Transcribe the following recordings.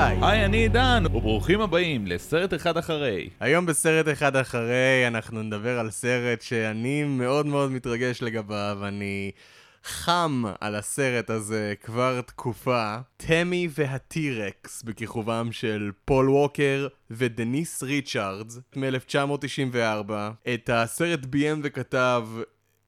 גיא. היי, אני עידן, וברוכים הבאים לסרט אחד אחרי. היום בסרט אחד אחרי אנחנו נדבר על סרט שאני מאוד מאוד מתרגש לגביו, אני חם על הסרט הזה כבר תקופה. תמי והטירקס בכיכובם של פול ווקר ודניס ריצ'ארדס מ-1994. את הסרט ביים וכתב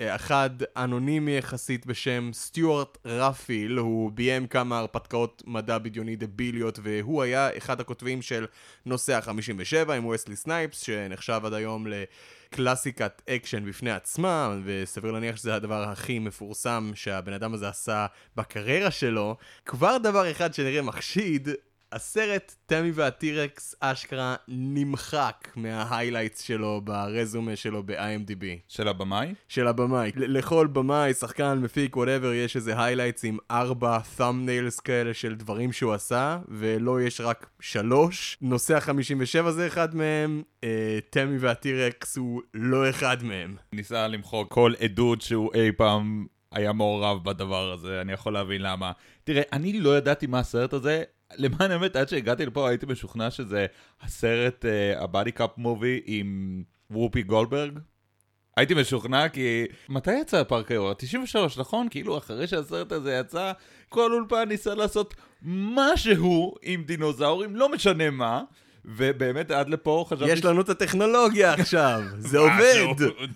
אחד אנונימי יחסית בשם סטיוארט רפיל, הוא ביים כמה הרפתקאות מדע בדיוני דביליות והוא היה אחד הכותבים של נוסע 57 עם וסלי סנייפס שנחשב עד היום לקלאסיקת אקשן בפני עצמה וסביר להניח שזה הדבר הכי מפורסם שהבן אדם הזה עשה בקריירה שלו. כבר דבר אחד שנראה מחשיד הסרט טמי והטירקס אשכרה נמחק מה highlights שלו ב resume שלו ב-IMDb. של הבמאי? של הבמאי. לכל במאי, שחקן, מפיק, whatever, יש איזה highlights עם ארבע thumbnails כאלה של דברים שהוא עשה, ולו יש רק שלוש. נוסע 57 זה אחד מהם, אה, תמי והטירקס הוא לא אחד מהם. ניסה למחוק כל עדות שהוא אי פעם היה מעורב בדבר הזה, אני יכול להבין למה. תראה, אני לא ידעתי מה הסרט הזה. למען האמת, עד שהגעתי לפה הייתי משוכנע שזה הסרט, הבאדי קאפ מובי עם וופי גולדברג. הייתי משוכנע כי... מתי יצא פארק היורה? 93, נכון? כאילו אחרי שהסרט הזה יצא, כל אולפן ניסה לעשות משהו עם דינוזאורים, לא משנה מה. ובאמת עד לפה חשבתי... יש לנו את הטכנולוגיה עכשיו, זה עובד.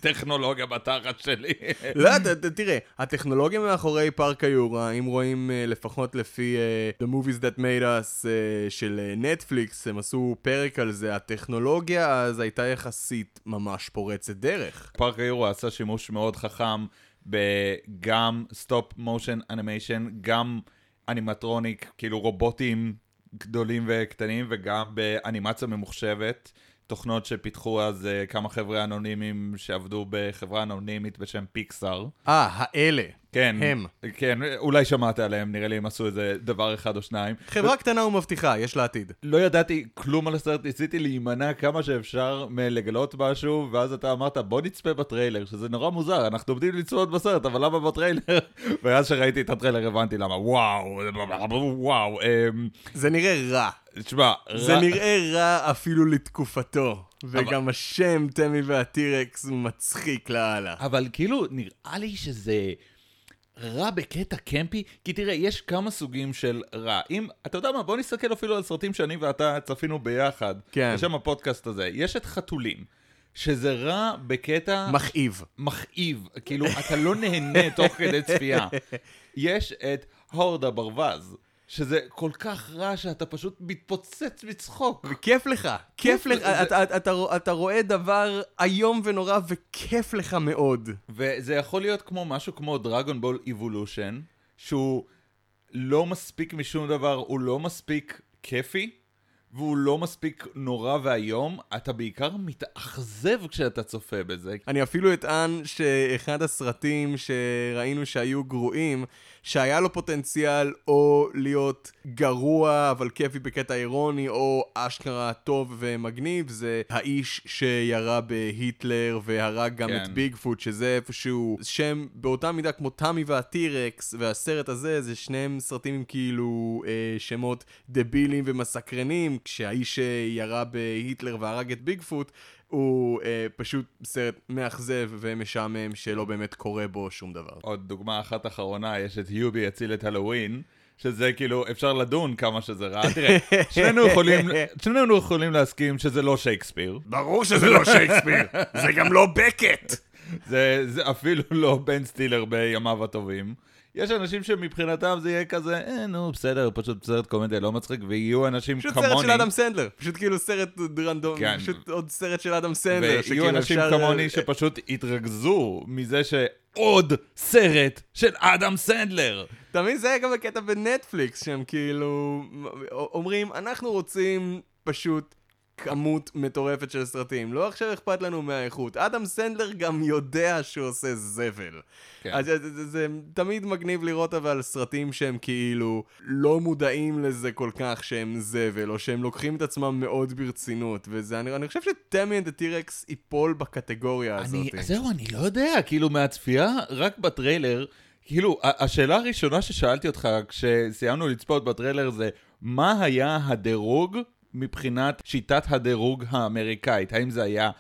טכנולוגיה בתחת שלי. לא, תראה, הטכנולוגיה מאחורי פארק היורה, אם רואים לפחות לפי The Movies That Made Us של נטפליקס, הם עשו פרק על זה, הטכנולוגיה אז הייתה יחסית ממש פורצת דרך. פארק היורה עשה שימוש מאוד חכם בגם stop motion animation, גם animatronic, כאילו רובוטים גדולים וקטנים וגם באנימציה ממוחשבת, תוכנות שפיתחו אז uh, כמה חבר'ה אנונימיים שעבדו בחברה אנונימית בשם פיקסאר. אה, האלה. כן. הם. כן, אולי שמעת עליהם, נראה לי הם עשו איזה דבר אחד או שניים. חברה ו... קטנה ומבטיחה, יש לה עתיד. לא ידעתי כלום על הסרט, ניסיתי להימנע כמה שאפשר מלגלות משהו, ואז אתה אמרת, בוא נצפה בטריילר, שזה נורא מוזר, אנחנו עומדים לצפות בסרט, אבל למה בטריילר? ואז שראיתי את הטריילר הבנתי למה, וואו, וואו. אמ, זה נראה רע. תשמע, זה נראה רע אפילו לתקופתו. וגם השם, תמי והטירקס, מצחיק לאללה. אבל כאילו, נראה לי שזה... רע בקטע קמפי, כי תראה, יש כמה סוגים של רע. אם, אתה יודע מה, בוא נסתכל אפילו על סרטים שאני ואתה צפינו ביחד. כן. בשם הפודקאסט הזה. יש את חתולים. שזה רע בקטע... מכאיב. מכאיב. כאילו, אתה לא נהנה תוך כדי צפייה. יש את הורד הברווז. שזה כל כך רע שאתה פשוט מתפוצץ מצחוק. וכיף לך, כיף לך, אתה, אתה, אתה, אתה רואה דבר איום ונורא וכיף לך מאוד. וזה יכול להיות כמו משהו כמו דרגון בול איבולושן, שהוא לא מספיק משום דבר, הוא לא מספיק כיפי, והוא לא מספיק נורא ואיום, אתה בעיקר מתאכזב כשאתה צופה בזה. אני אפילו אטען שאחד הסרטים שראינו שהיו גרועים, שהיה לו פוטנציאל או להיות גרוע אבל כיפי בקטע אירוני, או אשכרה טוב ומגניב, זה האיש שירה בהיטלר והרג גם כן. את ביגפוט, שזה איפשהו שם באותה מידה כמו תמי והטירקס, והסרט הזה זה שניהם סרטים עם כאילו אה, שמות דבילים ומסקרנים, כשהאיש שירה בהיטלר והרג את ביגפוט, הוא אה, פשוט סרט מאכזב ומשעמם שלא באמת קורה בו שום דבר. עוד דוגמה אחת אחרונה, יש את יובי יציל את הלואוין. שזה כאילו, אפשר לדון כמה שזה רע. תראה, שנינו יכולים, שנינו יכולים להסכים שזה לא שייקספיר. ברור שזה לא שייקספיר, זה גם לא בקט. זה, זה אפילו לא בן סטילר בימיו הטובים. יש אנשים שמבחינתם זה יהיה כזה, אה, נו, בסדר, פשוט סרט קומדיה לא מצחיק, ויהיו אנשים פשוט כמוני... פשוט סרט של אדם סנדלר, פשוט כאילו סרט random, כן. פשוט עוד סרט של אדם סנדלר, ויהיו אנשים אפשר... כמוני שפשוט יתרכזו מזה שעוד סרט של אדם סנדלר. אתה מבין? זה היה גם בקטע בנטפליקס, שהם כאילו אומרים, אנחנו רוצים פשוט... כמות מטורפת של סרטים. לא עכשיו אכפת לנו מהאיכות. אדם סנדלר גם יודע שהוא עושה זבל. כן. אז זה, זה, זה תמיד מגניב לראות אבל סרטים שהם כאילו לא מודעים לזה כל כך שהם זבל, או שהם לוקחים את עצמם מאוד ברצינות. וזה, אני, אני חושב שטמי and הטירקס ייפול בקטגוריה הזאת. אני, זהו, אני לא יודע, כאילו מהצפייה רק בטריילר... כאילו, השאלה הראשונה ששאלתי אותך כשסיימנו לצפות בטריילר זה, מה היה הדירוג מבחינת שיטת הדירוג האמריקאית? האם זה היה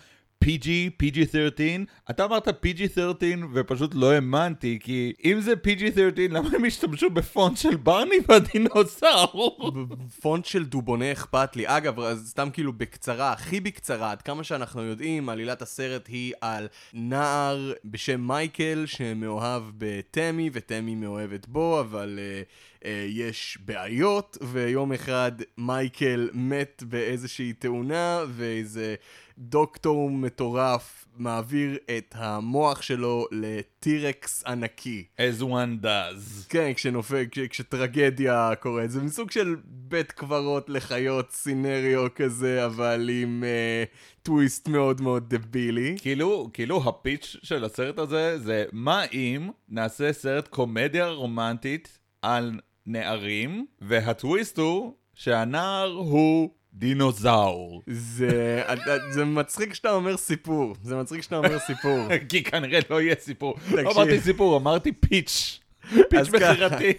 PG, PG-13? אתה אמרת PG-13 ופשוט לא האמנתי, כי אם זה PG-13, למה הם השתמשו בפונט של ברני והדינוזאור? פונט של דובונה אכפת לי. אגב, סתם כאילו בקצרה, הכי בקצרה, עד כמה שאנחנו יודעים, עלילת הסרט היא על נער בשם מייקל שמאוהב בתמי, ותמי מאוהבת בו, אבל uh, יש בעיות, ויום אחד מייקל מת באיזושהי תאונה, ואיזה דוקטור מטורף מעביר את המוח שלו לטירקס ענקי. as one does. כן, כשנופל, כש, כשטרגדיה קורית. זה מסוג של בית קברות לחיות סינריו כזה, אבל עם אה, טוויסט מאוד מאוד דבילי. כאילו, כאילו הפיץ' של הסרט הזה זה מה אם נעשה סרט קומדיה רומנטית על נערים, והטוויסט הוא שהנער הוא דינוזאור. זה, זה מצחיק שאתה אומר סיפור. זה מצחיק שאתה אומר סיפור. כי כנראה לא יהיה סיפור. לא. אמרתי סיפור, אמרתי פיץ'. פיץ'. מכירתי.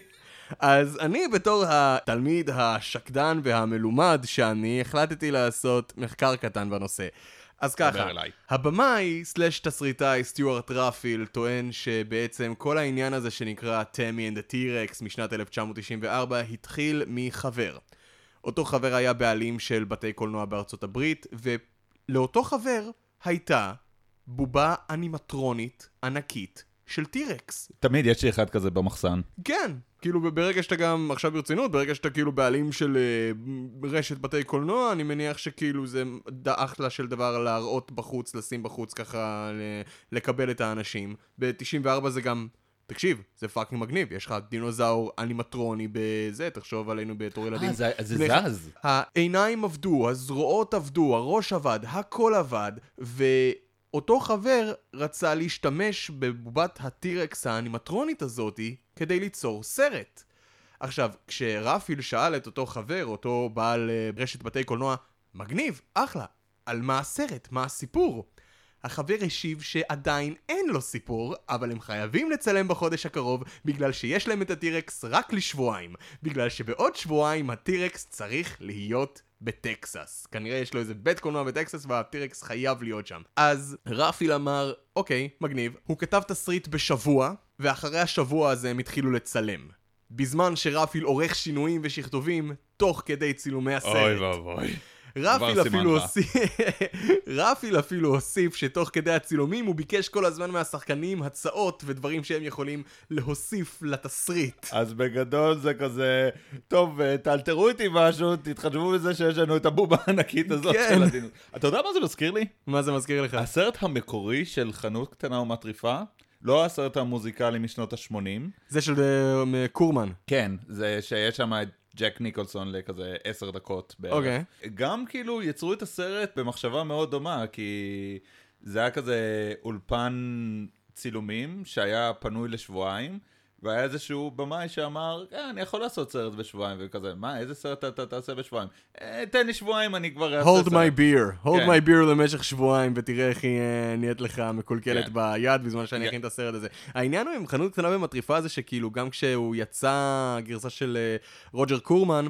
אז אני בתור התלמיד השקדן והמלומד שאני החלטתי לעשות מחקר קטן בנושא. אז ככה. הבמאי סלאש תסריטאי סטיוארט רפיל טוען שבעצם כל העניין הזה שנקרא תמי and the T-Rex משנת 1994 התחיל מחבר. אותו חבר היה בעלים של בתי קולנוע בארצות הברית, ולאותו חבר הייתה בובה אנימטרונית ענקית של טירקס. תמיד יש לי אחד כזה במחסן. כן, כאילו ברגע שאתה גם, עכשיו ברצינות, ברגע שאתה כאילו בעלים של אה, רשת בתי קולנוע, אני מניח שכאילו זה אחלה של דבר להראות בחוץ, לשים בחוץ ככה, לקבל את האנשים. ב-94 זה גם, תקשיב, זה fucking מגניב, יש לך דינוזאור אנימטרוני בזה, תחשוב עלינו בתור ילדים. אה, זה זה בני- זז. העיניים עבדו, הזרועות עבדו, הראש עבד, הכל עבד, ואותו חבר רצה להשתמש בבובת הטירקס האנימטרונית הזאתי כדי ליצור סרט. עכשיו, כשרפיל שאל את אותו חבר, אותו בעל אה, רשת בתי קולנוע, מגניב, אחלה, על מה הסרט, מה הסיפור? החבר השיב שעדיין אין לו סיפור, אבל הם חייבים לצלם בחודש הקרוב בגלל שיש להם את הטירקס רק לשבועיים. בגלל שבעוד שבועיים הטירקס צריך להיות בטקסס. כנראה יש לו איזה בית קולנוע בטקסס והטירקס חייב להיות שם. אז רפיל אמר, אוקיי, מגניב. הוא כתב תסריט בשבוע, ואחרי השבוע הזה הם התחילו לצלם. בזמן שרפיל עורך שינויים ושכתובים תוך כדי צילומי הסרט. אוי ואבוי. רפיל אפילו. הוסיף, רפיל אפילו הוסיף שתוך כדי הצילומים הוא ביקש כל הזמן מהשחקנים הצעות ודברים שהם יכולים להוסיף לתסריט. אז בגדול זה כזה, טוב, אה, תאלתרו איתי משהו, תתחשבו בזה שיש לנו את הבובה הענקית הזאת כן. של הדינוס. אתה יודע מה זה מזכיר לי? מה זה מזכיר לך? הסרט המקורי של חנות קטנה ומטריפה, לא הסרט המוזיקלי משנות ה-80. זה של אה, קורמן. כן, זה שיש שם את ג'ק ניקולסון לכזה עשר דקות בערך. אוקיי. גם כאילו יצרו את הסרט במחשבה מאוד דומה, כי זה היה כזה אולפן צילומים שהיה פנוי לשבועיים, והיה איזשהו במאי שאמר, אה, אני יכול לעשות סרט בשבועיים, וכזה, מה, איזה סרט אתה תעשה בשבועיים? אה, תן לי שבועיים, אני כבר אעשה hold סרט. my beer, hold כן. my beer למשך שבועיים ותראה איך היא אה, נהיית לך מקולקלת כן. ביד בזמן שאני כן. אכין את הסרט הזה. העניין הוא עם חנות קטנה ומטריפה זה שכאילו גם כשהוא יצא גרסה של אה, רוג'ר קורמן,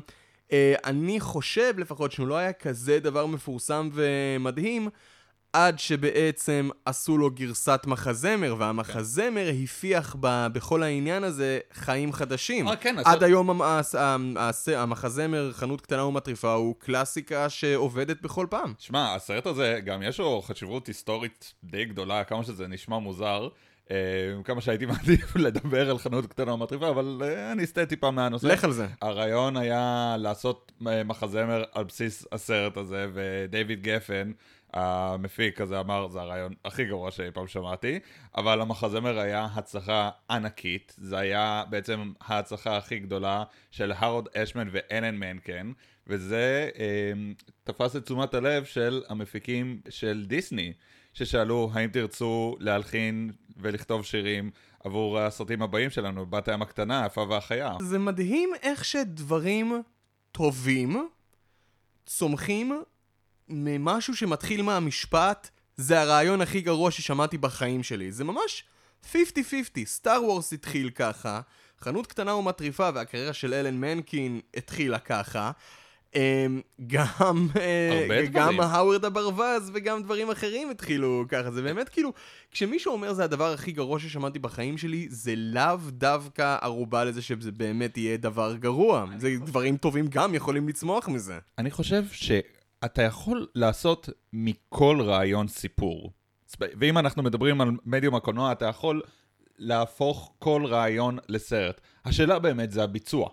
אני חושב לפחות שהוא לא היה כזה דבר מפורסם ומדהים. עד שבעצם עשו לו גרסת מחזמר, והמחזמר הפיח ב, בכל העניין הזה חיים חדשים. אה, כן, עד הסרט- היום המ- הס- המ- הס- המחזמר, חנות קטנה ומטריפה, הוא קלאסיקה שעובדת בכל פעם. שמע, הסרט הזה, גם יש לו חשיבות היסטורית די גדולה, כמה שזה נשמע מוזר. אה, כמה שהייתי מעדיף לדבר על חנות קטנה ומטריפה, אבל אה, אני אסטה טיפה מהנושא. לך על זה. הרעיון היה לעשות אה, מחזמר על בסיס הסרט הזה, ודייוויד גפן, המפיק הזה אמר, זה הרעיון הכי גרוע שאי פעם שמעתי, אבל המחזמר היה הצלחה ענקית, זה היה בעצם ההצלחה הכי גדולה של הרוד אשמן ואלן מנקן, וזה אה, תפס את תשומת הלב של המפיקים של דיסני, ששאלו האם תרצו להלחין ולכתוב שירים עבור הסרטים הבאים שלנו, בת הים הקטנה, היפה והחיה. זה מדהים איך שדברים טובים צומחים ממשהו שמתחיל מהמשפט, זה הרעיון הכי גרוע ששמעתי בחיים שלי. זה ממש 50-50, סטאר וורס התחיל ככה, חנות קטנה ומטריפה והקריירה של אלן מנקין התחילה ככה. אמ, גם, אה, גם. האוורד הברווז וגם דברים אחרים התחילו ככה, זה באמת כאילו, כשמישהו אומר זה הדבר הכי גרוע ששמעתי בחיים שלי, זה לאו דווקא ערובה לזה שזה באמת יהיה דבר גרוע. זה דברים טובים גם יכולים לצמוח מזה. אני חושב שאתה יכול לעשות מכל רעיון סיפור. ואם אנחנו מדברים על מדיום הקולנוע, אתה יכול להפוך כל רעיון לסרט. השאלה באמת זה הביצוע.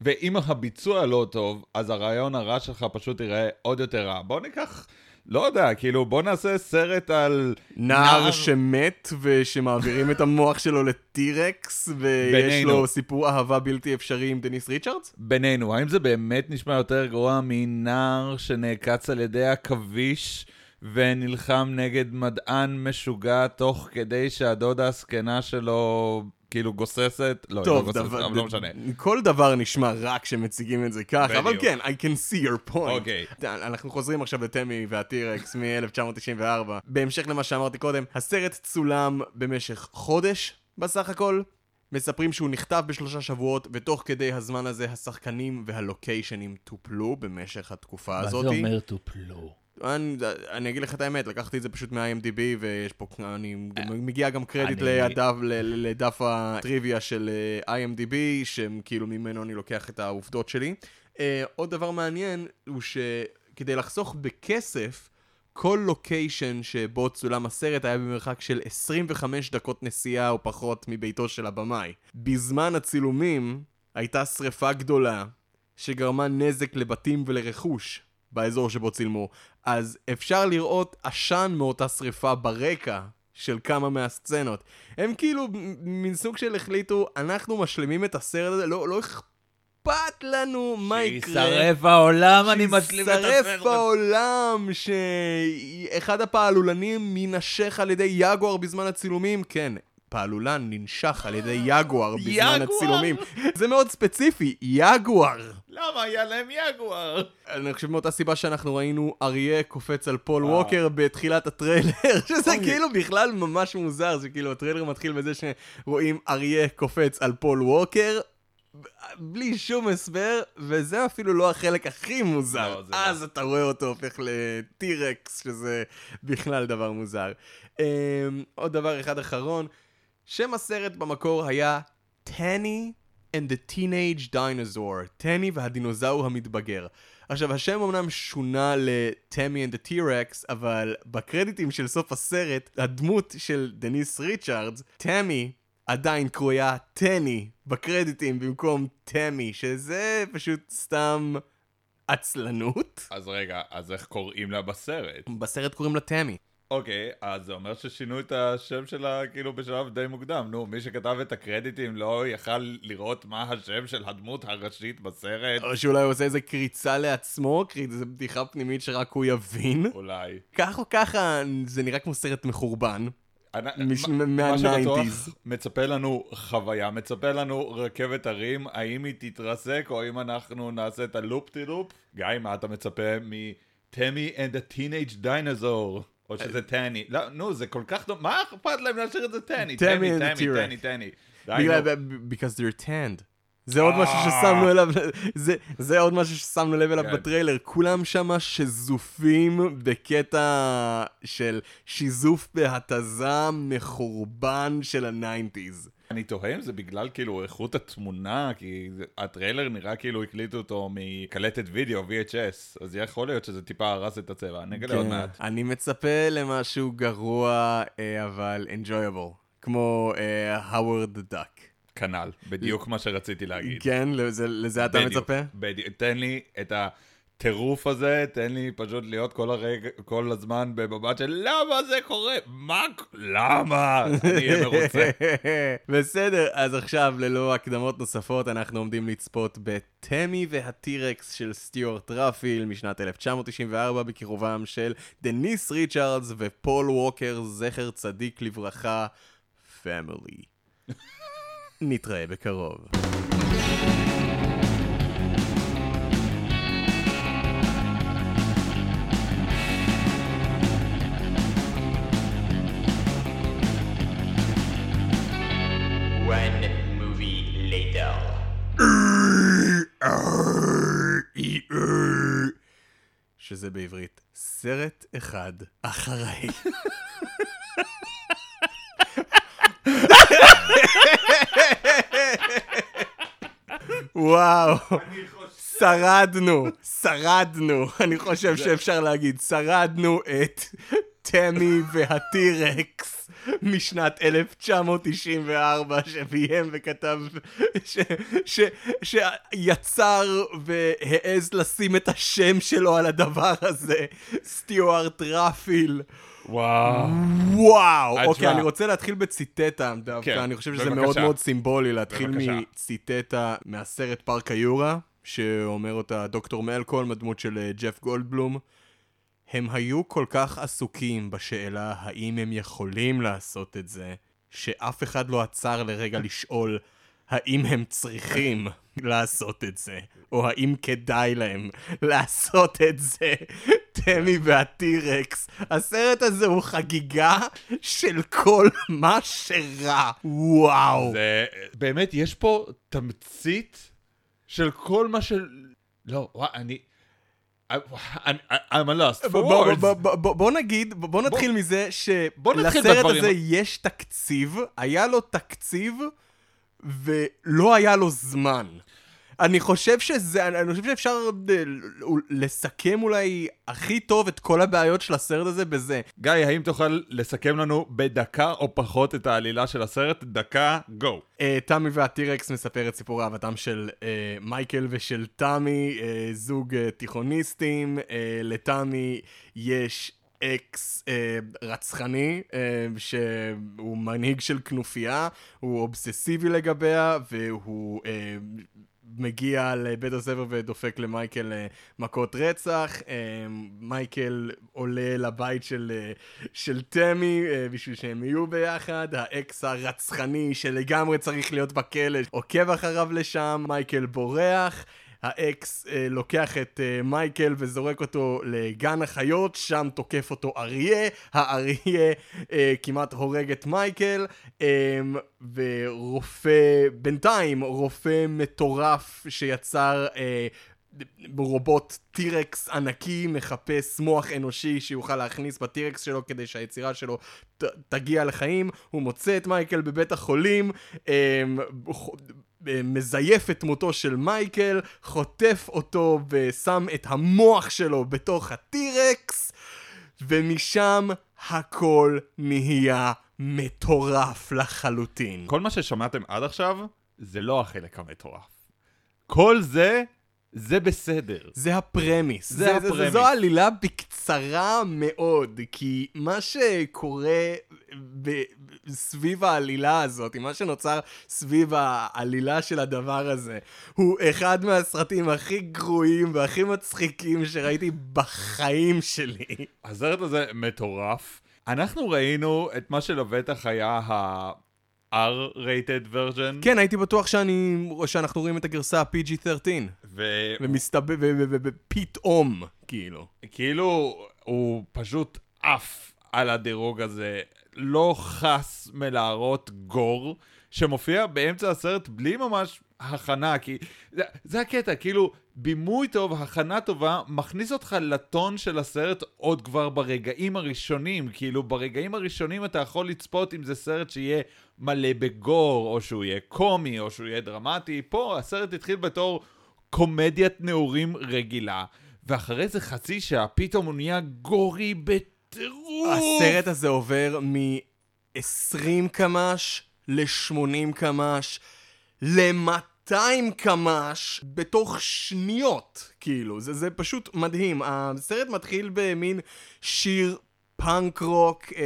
ואם הביצוע לא טוב, אז הרעיון הרע שלך פשוט ייראה עוד יותר רע. בוא ניקח, לא יודע, כאילו, בוא נעשה סרט על... נער שמת ושמעבירים את המוח שלו לטירקס ויש בינינו. לו סיפור אהבה בלתי אפשרי עם דניס ריצ'רדס? בינינו, האם זה באמת נשמע יותר גרוע מנער שנעקץ על ידי עכביש ונלחם נגד מדען משוגע תוך כדי שהדודה הזקנה שלו כאילו גוססת? לא, היא לא טוב, גוססת, דבר, אבל לא משנה. כל דבר נשמע רע כשמציגים את זה ככה, אבל. כן, I can see your point. אוקיי. אנחנו חוזרים עכשיו לתמי והטירקס מ-1994. בהמשך למה שאמרתי קודם, הסרט צולם במשך חודש בסך הכל. מספרים שהוא נכתב בשלושה שבועות, ותוך כדי הזמן הזה השחקנים והלוקיישנים טופלו במשך התקופה מה זה הזאת. אומר טופלו? אני, אני אגיד לך את האמת, לקחתי את זה פשוט מה-IMDb ויש פה, אני מגיע גם קרדיט אני- לדף, לדף הטריוויה של אה, IMDb, שכאילו ממנו אני לוקח את העובדות שלי. אה, עוד דבר מעניין הוא שכדי לחסוך בכסף, כל לוקיישן שבו צולם הסרט היה במרחק של 25 דקות נסיעה או פחות מביתו של הבמאי. בזמן הצילומים הייתה שריפה גדולה שגרמה נזק לבתים ולרכוש באזור שבו צילמו. אז אפשר לראות עשן מאותה שריפה ברקע של כמה מהסצנות. הם כאילו מין סוג של החליטו, אנחנו משלימים את הסרט הזה, לא, לא אכפת לנו מה יקרה. שישרף העולם, אני משלים את שישרף הסרט. העולם, שאחד הפעלולנים ינשך על ידי יגואר בזמן הצילומים, כן. פעלולן ננשך על ידי יגואר בזמן? הצילומים. זה מאוד ספציפי, יגואר. למה היה להם יגואר? אני חושב מאותה סיבה שאנחנו ראינו אריה קופץ על פול. ווקר בתחילת הטריילר, שזה. כאילו בכלל ממש מוזר, זה כאילו הטריילר מתחיל בזה שרואים אריה קופץ על פול ווקר, בלי שום הסבר, וזה אפילו לא החלק הכי מוזר. לא, לא. אז אתה רואה אותו הופך לטירקס, שזה בכלל דבר מוזר. אמ, עוד דבר אחד אחרון, שם הסרט במקור היה טני and the Teenage Dinosaur, טני והדינוזאור המתבגר. עכשיו, השם אמנם שונה לטמי and the T-Rex, אבל בקרדיטים של סוף הסרט, הדמות של דניס ריצ'רדס, טמי, עדיין קרויה טני בקרדיטים במקום טמי, שזה פשוט סתם עצלנות. אז רגע, אז איך קוראים לה בסרט? בסרט קוראים לה טמי. אוקיי, אז זה אומר ששינו את השם שלה כאילו בשלב די מוקדם. נו, מי שכתב את הקרדיטים לא יכל לראות מה השם של הדמות הראשית בסרט? או שאולי הוא עושה איזה קריצה לעצמו, זו בדיחה פנימית שרק הוא יבין. אולי. כך או ככה, זה נראה כמו סרט מחורבן. מה- שבטוח, מה-90s. מצפה לנו חוויה, מצפה לנו רכבת הרים, האם היא תתרסק או האם אנחנו נעשה את הלופ טי לופ? גיא, מה אתה מצפה מ-Tammy and the Teenage Dinosaur? או שזה tanny. לא, נו, זה כל כך טוב, מה אכפת להם להשאיר את זה tanny? And the tanny. tanny, because they're tanned. זה עוד משהו אה. ששמנו אליו, זה, זה עוד משהו ששמנו לב אליו כן. בטריילר. כולם שמה שזופים בקטע של שיזוף בהתזה מחורבן של הניינטיז. אני תוהה אם זה בגלל כאילו איכות התמונה, כי הטריילר נראה כאילו הקליטו אותו מקלטת וידאו, VHS, אז יכול להיות שזה טיפה הרס את הצבע, אני אגלה עוד מעט. כן. אני מצפה למשהו גרוע, אה, אבל enjoyable. כמו Howard the Duck. כנ"ל, בדיוק מה שרציתי להגיד. כן, לזה, לזה אתה בדיוק, מצפה? בדיוק. תן לי את הטירוף הזה, תן לי פשוט להיות כל הרגע, כל הזמן במבט של למה זה קורה? מה? למה? אני אהיה מרוצה. בסדר, אז עכשיו, ללא הקדמות נוספות, אנחנו עומדים לצפות בטמי והטירקס של סטיוארט רפיל משנת 1994 בקירובם של דניס ריצ'רדס ופול ווקר, זכר צדיק לברכה, family. נתראה בקרוב. One movie later. שזה בעברית, סרט אחד אחרי. וואו, שרדנו, שרדנו, אני חושב שאפשר להגיד, שרדנו את תמי והטירקס. משנת 1994, שביים וכתב, ש, ש, שיצר והעז לשים את השם שלו על הדבר הזה, סטיוארט רפיל. וואו. וואו, אה, אוקיי, תשמע. אני רוצה להתחיל בציטטה דווקא, כן, אני חושב שזה בבקשה. מאוד מאוד סימבולי להתחיל בבקשה. מציטטה מהסרט פארק היורה, שאומר אותה דוקטור מלקולם, הדמות של אה, ג'ף גולדבלום. הם היו כל כך עסוקים בשאלה האם הם יכולים לעשות את זה, שאף אחד לא עצר לרגע לשאול האם הם צריכים לעשות את זה, או האם כדאי להם לעשות את זה. תמי והטירקס. הסרט הזה הוא חגיגה של כל מה שרע. וואו. זה, באמת, יש פה תמצית של כל מה של... לא, וואי, אני... I'm a lost for words. בוא- נגיד, בוא נתחיל מזה שלסרט. הזה יש תקציב, היה לו תקציב ולא היה לו זמן. אני חושב שזה, אני חושב שאפשר אה, לסכם אולי הכי טוב את כל הבעיות של הסרט הזה בזה. גיא, האם תוכל לסכם לנו בדקה או פחות את העלילה של הסרט? דקה, גו. אה, תמי והטירקס מספר את סיפור אהבתם של uh, מייקל ושל תמי, זוג תיכוניסטים. לתמי יש אקס uh, רצחני, uh, שהוא מנהיג של כנופיה, הוא אובססיבי לגביה, והוא... Uh, מגיע לבית הספר ודופק למייקל אה, מכות רצח. אה, מייקל עולה לבית של, אה, של תמי בשביל שהם יהיו ביחד. האקס הרצחני שלגמרי צריך להיות בכלא עוקב אחריו לשם. מייקל בורח. האקס אה, לוקח את אה, מייקל וזורק אותו לגן החיות, שם תוקף אותו אריה, האריה אה, כמעט הורג את מייקל, אה, ורופא, בינתיים רופא מטורף שיצר אה, רובוט T-Rex ענקי מחפש מוח אנושי שיוכל להכניס ב T-Rex שלו כדי שהיצירה שלו ת, תגיע לחיים, הוא מוצא את מייקל בבית החולים, אה, מזייף את מותו של מייקל, חוטף אותו ושם את המוח שלו בתוך הטירקס, ומשם הכל נהיה מטורף לחלוטין. כל מה ששמעתם עד עכשיו, זה לא החלק המטורף. כל זה, זה בסדר. זה הפרמיס. זה הפרמיס. זו עלילה בקצרה מאוד, כי מה שקורה ב- סביב העלילה הזאת, מה שנוצר סביב העלילה של הדבר הזה, הוא אחד מהסרטים הכי גרועים והכי מצחיקים שראיתי בחיים שלי. הסרט הזה מטורף. אנחנו ראינו את מה שלבטח היה ה-R-rated version. כן, הייתי בטוח שאני, שאנחנו רואים את הגרסה ה-PG-13, ו- ומסתבר, ופתאום, כאילו. כאילו, הוא פשוט עף על הדירוג הזה, לא חס מלהראות גור, שמופיע באמצע הסרט בלי ממש הכנה, כי זה, זה הקטע, כאילו, בימוי טוב, הכנה טובה, מכניס אותך לטון של הסרט עוד כבר ברגעים הראשונים, כאילו, ברגעים הראשונים אתה יכול לצפות אם זה סרט שיהיה מלא בגור, או שהוא יהיה קומי, או שהוא יהיה דרמטי, פה הסרט התחיל בתור קומדיית נעורים רגילה. ואחרי זה חצי שעה, פתאום הוא נהיה gory בטירוף. הסרט הזה עובר מ-20 קמ"ש ל-80 קמ"ש ל-200 קמ"ש בתוך שניות, כאילו, זה, זה פשוט מדהים. הסרט מתחיל במין שיר פאנק רוק אה,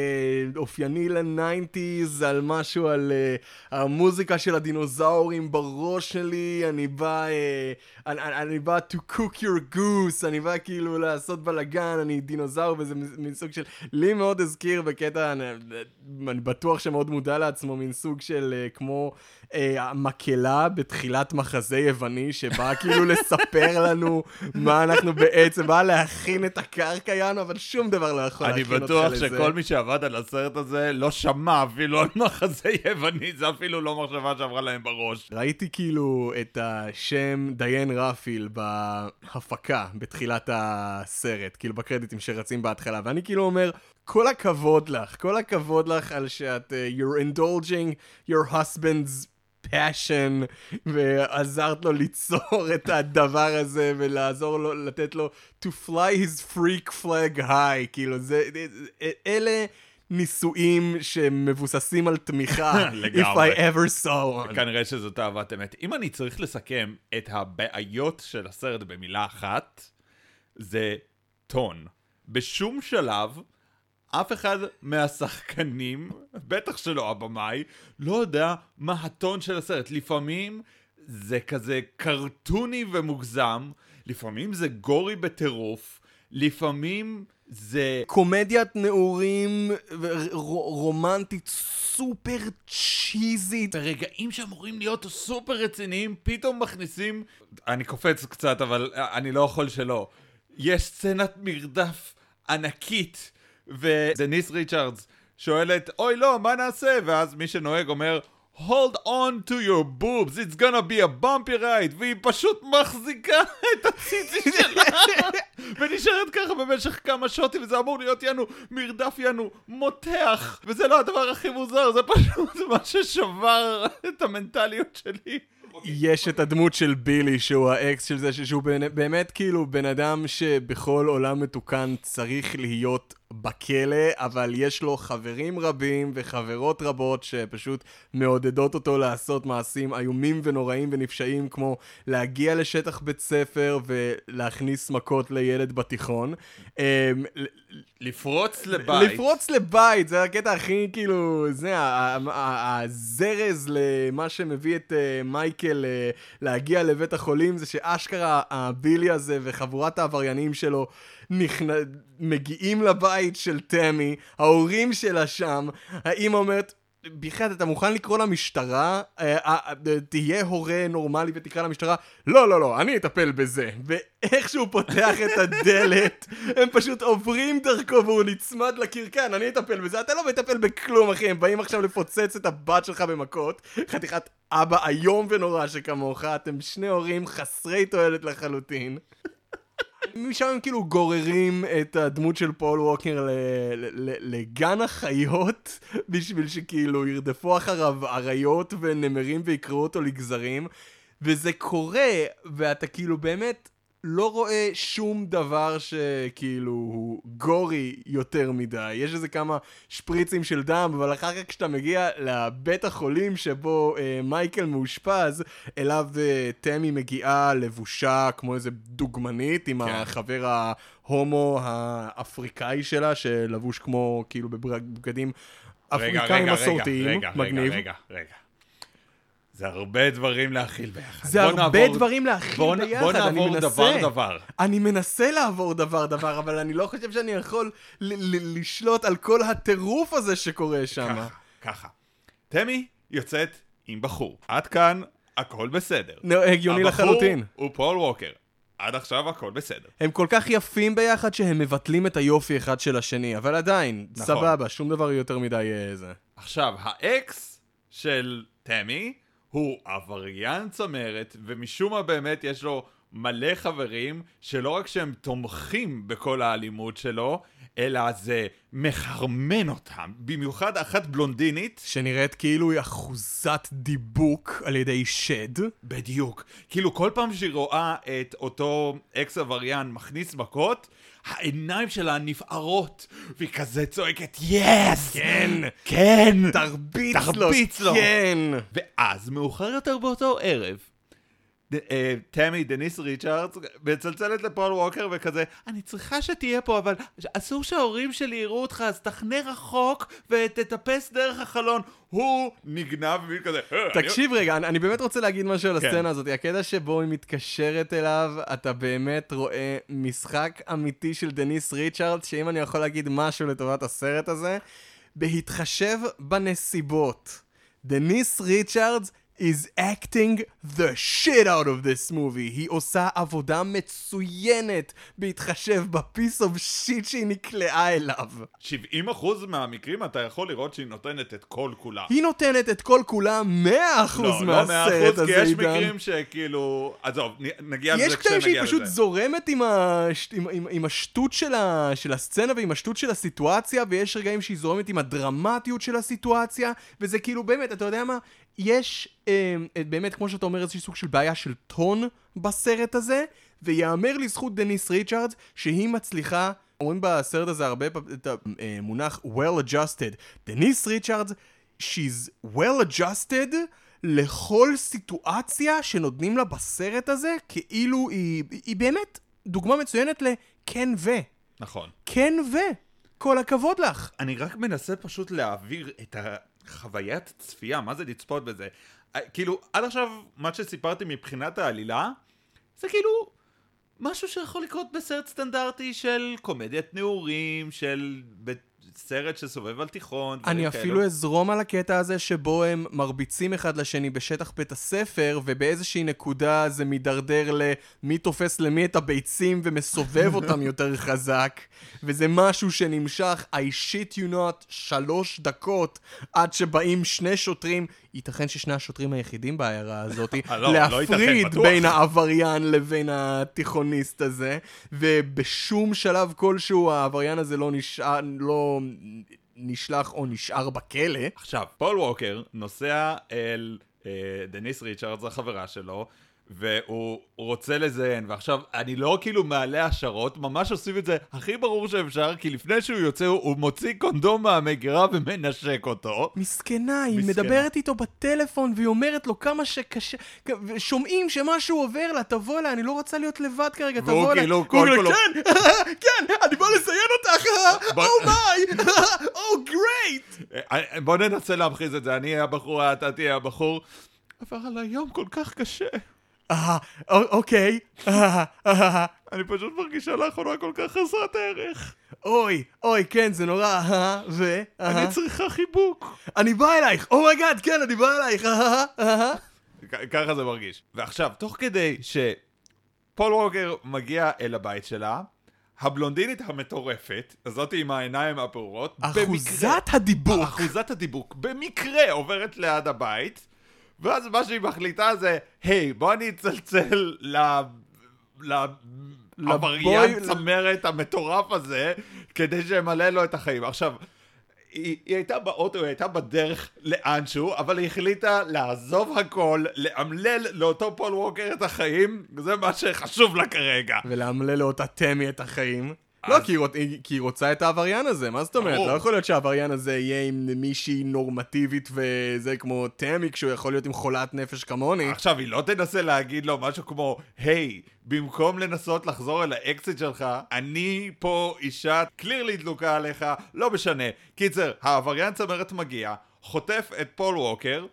אופייני ל nineties, על משהו על אה, המוזיקה של הדינוזאורים בראש שלי, אני בא, אה, אני, אני, אני בא to cook your goose, אני בא כאילו לעשות בלאגן, אני דינוזאור, וזה מין סוג של, לי מאוד הזכיר בקטע, אני, אני בטוח שמאוד מודע לעצמו, מין סוג של אה, כמו אה, המקהלה בתחילת מחזה יווני, שבא כאילו לספר לנו מה אנחנו בעצם, בא להכין את הקרקע יענו, אבל שום דבר לא יכול להכין בטוח. שכל מי שעבד על הסרט הזה לא שמע אפילו על מחזה יווני, זה אפילו לא מחשבה שעברה להם בראש. ראיתי כאילו את השם דיין רפיל בהפקה בתחילת הסרט, כאילו בקרדיטים שרצים בהתחלה, ואני כאילו אומר, כל הכבוד לך, כל הכבוד לך על שאת, uh, you're indulging your husband's passion, ועזרת לו ליצור את הדבר הזה, ולעזור לו, לתת לו to fly his freak flag high, כאילו זה, אלה... נישואים שמבוססים על תמיכה, if לגמרי. I ever saw one. כנראה שזאת אהבת אמת. אם אני צריך לסכם את הבעיות של הסרט במילה אחת, זה טון. בשום שלב, אף אחד מהשחקנים, בטח שלא הבמאי, לא יודע מה הטון של הסרט. לפעמים זה כזה קרטוני ומוגזם, לפעמים זה גורי בטירוף, לפעמים זה... קומדיית נעורים ור- רומנטית סופר צ'יזית. ברגעים שאמורים להיות סופר רציניים, פתאום מכניסים... אני קופץ קצת, אבל אני לא יכול שלא. יש סצנת מרדף ענקית, ודניס ריצ'רדס שואלת, אוי לא, מה נעשה? ואז מי שנוהג אומר, hold on to your boobs, it's gonna be a bumpy ride, והיא פשוט מחזיקה את הציצי שלה, ונשארת ככה במשך כמה שוטים, וזה אמור להיות יענו מרדף יענו מותח, וזה לא הדבר הכי מוזר, זה פשוט מה ששבר את המנטליות שלי. יש את הדמות של בילי שהוא האקס של זה, שהוא באמת- באמת כאילו בן אדם שבכל עולם מתוקן צריך להיות בכלא, אבל יש לו חברים רבים וחברות רבות שפשוט מעודדות אותו לעשות מעשים איומים ונוראים ונפשעים, כמו להגיע לשטח בית ספר ולהכניס מכות לילד בתיכון. אמ, לפרוץ לבית. לפרוץ לבית, זה הקטע הכי כאילו, זה הזרז למה שמביא את אה, מייקל אה, להגיע לבית החולים, זה שאשכרה הבילי הזה וחבורת העבריינים שלו נכנ... מגיעים לבית של תמי, ההורים שלה שם, האמא אומרת... בחייאת, אתה מוכן לקרוא למשטרה? אה, אה, אה, תהיה הורה נורמלי ותקרא למשטרה? לא, לא, לא, אני אטפל בזה. ואיך שהוא פותח את הדלת, הם פשוט עוברים דרכו והוא נצמד לקרקן, אני אטפל בזה. אתה לא מטפל בכלום, אחי, הם באים עכשיו לפוצץ את הבת שלך במכות. חתיכת אבא איום ונורא שכמוך, אתם שני הורים חסרי תועלת לחלוטין. משם הם כאילו גוררים את הדמות של פול ווקר לגן החיות בשביל שכאילו ירדפו אחריו אריות ונמרים ויקראו אותו לגזרים. וזה קורה ואתה כאילו באמת לא רואה שום דבר שכאילו הוא גורי יותר מדי. יש איזה כמה שפריצים של דם, אבל אחר כך כשאתה מגיע לבית החולים שבו אה, מייקל מאושפז, אליו אה, תמי מגיעה לבושה כמו איזה דוגמנית עם כן. החבר ההומו האפריקאי שלה, שלבוש כמו כאילו בבגדים רגע, אפריקאים רגע, מסורתיים. רגע, רגע, מגניב. רגע, רגע. זה הרבה דברים להכיל ביחד. זה הרבה נעבור- דברים להכיל בוא ביחד, בוא אני נעבור מנסה. דבר דבר. אני מנסה לעבור דבר דבר, אבל אני לא חושב שאני יכול ל- ל- לשלוט על כל הטירוף הזה שקורה שם. ככה, ככה. תמי יוצאת עם בחור. עד כאן, הכל בסדר. נו, הגיוני לחלוטין. הבחור הוא פול ווקר. עד עכשיו הכל בסדר. הם כל כך יפים ביחד שהם מבטלים את היופי אחד של השני, אבל עדיין, נכון. סבבה, שום דבר יותר מדי אה, זה. עכשיו, האקס של תמי הוא עבריין צמרת, ומשום מה באמת יש לו מלא חברים, שלא רק שהם תומכים בכל האלימות שלו, אלא זה מחרמן אותם. במיוחד אחת בלונדינית, שנראית כאילו היא אחוזת דיבוק על ידי שד. בדיוק. כאילו כל פעם שהיא רואה את אותו אקס עבריין מכניס מכות, העיניים שלה נפערות, והיא כזה צועקת yes! כן! כן! תרביץ לו! תרביץ לו. כן! ואז, מאוחר יותר באותו ערב, תמי, דניס ריצ'רדס, מצלצלת לפול ווקר וכזה, אני צריכה שתהיה פה, אבל אסור שההורים שלי יראו אותך, אז תחנה רחוק ותטפס דרך החלון. הוא נגנב והיא כזה, "אה, אני- תקשיב רגע, אני, אני באמת רוצה להגיד משהו על כן. הסצנה הזאת. הקטע שבו היא מתקשרת אליו, אתה באמת רואה משחק אמיתי של דניס ריצ'רדס, שאם אני יכול להגיד משהו לטובת הסרט הזה, בהתחשב בנסיבות. דניס ריצ'רדס is acting the shit out of this movie. היא עושה עבודה מצוינת בהתחשב ב piece of shit שהיא נקלעה אליו. 70% מהמקרים אתה יכול לראות שהיא נותנת את כל כולה. היא נותנת את כל כולה 100% לא, לא מהסרט 100% הזה, כי יש עידן. מקרים שכאילו... עזוב, נגיע יש לזה קטעים שהיא כשנגיע פשוט לזה. זורמת עם, הש... עם, עם, עם השטות של, ה... של הסצנה ועם השטות של הסיטואציה, ויש רגעים שהיא זורמת עם הדרמטיות של הסיטואציה, וזה כאילו באמת, אתה יודע מה? יש אה, באמת, כמו שאתה אומר, איזשהו סוג של בעיה של טון בסרט הזה, ויאמר לזכות דניס ריצ'רדס שהיא מצליחה, אומרים בסרט הזה הרבה פעמים את המונח well adjusted. דניס ריצ'רדס, she's well adjusted לכל סיטואציה שנותנים לה בסרט הזה, כאילו היא, היא באמת דוגמה מצוינת לכן ו. נכון. כן ו. כל הכבוד לך. אני רק מנסה פשוט להעביר את החוויית צפייה, מה זה לצפות בזה. אה, כאילו, עד עכשיו, מה שסיפרתי מבחינת העלילה, זה כאילו משהו שיכול לקרות בסרט סטנדרטי של קומדיית נעורים, של סרט שסובב על תיכון. אני אפילו כאלו. אזרום על הקטע הזה שבו הם מרביצים אחד לשני בשטח בית הספר, ובאיזושהי נקודה זה מידרדר למי תופס למי את הביצים ומסובב אותם יותר חזק, וזה משהו שנמשך, I shit you not, שלוש דקות, עד שבאים שני שוטרים, ייתכן ששני השוטרים היחידים בעיירה הזאת, לא, לא ייתכן, להפריד. בין העבריין לבין התיכוניסט הזה, ובשום שלב כלשהו העבריין הזה לא נשאר, לא נשלח או נשאר בכלא. עכשיו, פול ווקר נוסע אל אה, דניס ריצ'רדס, החברה שלו, והוא רוצה לזיין, ועכשיו, אני לא כאילו מעלה השערות, ממש עושים את זה הכי ברור שאפשר, כי לפני שהוא יוצא, הוא מוציא קונדום מהמגירה ומנשק אותו. מסכנה, היא מסכנה. מדברת איתו בטלפון והיא אומרת לו כמה שקשה, שומעים שמשהו עובר לה, תבוא אליי, אני לא רוצה להיות לבד כרגע, תבוא אליי. כאילו והוא כל כאילו, כולו- כן, כן, אני בא לזיין אותך, או מיי, או גרייט. בוא ננסה להמחיז את זה, אני אהיה הבחורה, אתה תהיה הבחור. עבר עליי יום כל כך קשה. אוקיי, אני פשוט מרגישה לאחרונה כל כך חסרת ערך. אוי, אוי, כן, זה נורא, אה, ו... אני צריכה חיבוק. אני בא אלייך, oh my God, כן, אני בא אלייך, אה, אה. כ- ככה זה מרגיש. ועכשיו, תוך כדי שפול ווקר מגיע אל הבית שלה, הבלונדינית המטורפת, הזאת עם העיניים הפעורות, אחוזת הדיבור. אחוזת הדיבוק, במקרה עוברת ליד הבית, ואז מה שהיא מחליטה זה, היי, בוא אני אצלצל ל... ל... לבוי- צמרת המטורף הזה, כדי שימלא לו את החיים. עכשיו, היא, היא הייתה באוטו, היא הייתה בדרך לאנשהו, אבל היא החליטה לעזוב הכל, לאמלל לאותו פול ווקר את החיים, זה מה שחשוב לה כרגע. ולאמלל לאותה תמי את החיים. לא, כי היא, רוצ... כי היא רוצה את העבריין הזה, מה זאת אומרת? לא יכול להיות שהעבריין הזה יהיה עם מישהי נורמטיבית וזה כמו תמי, כשהוא יכול להיות עם חולת נפש כמוני. עכשיו, היא לא תנסה להגיד לו משהו כמו, היי, במקום לנסות לחזור אל האקסית שלך, אני פה אישה clearly דלוקה עליך, לא משנה. קיצר, העבריין צמרת מגיע, חוטף את פול ווקר,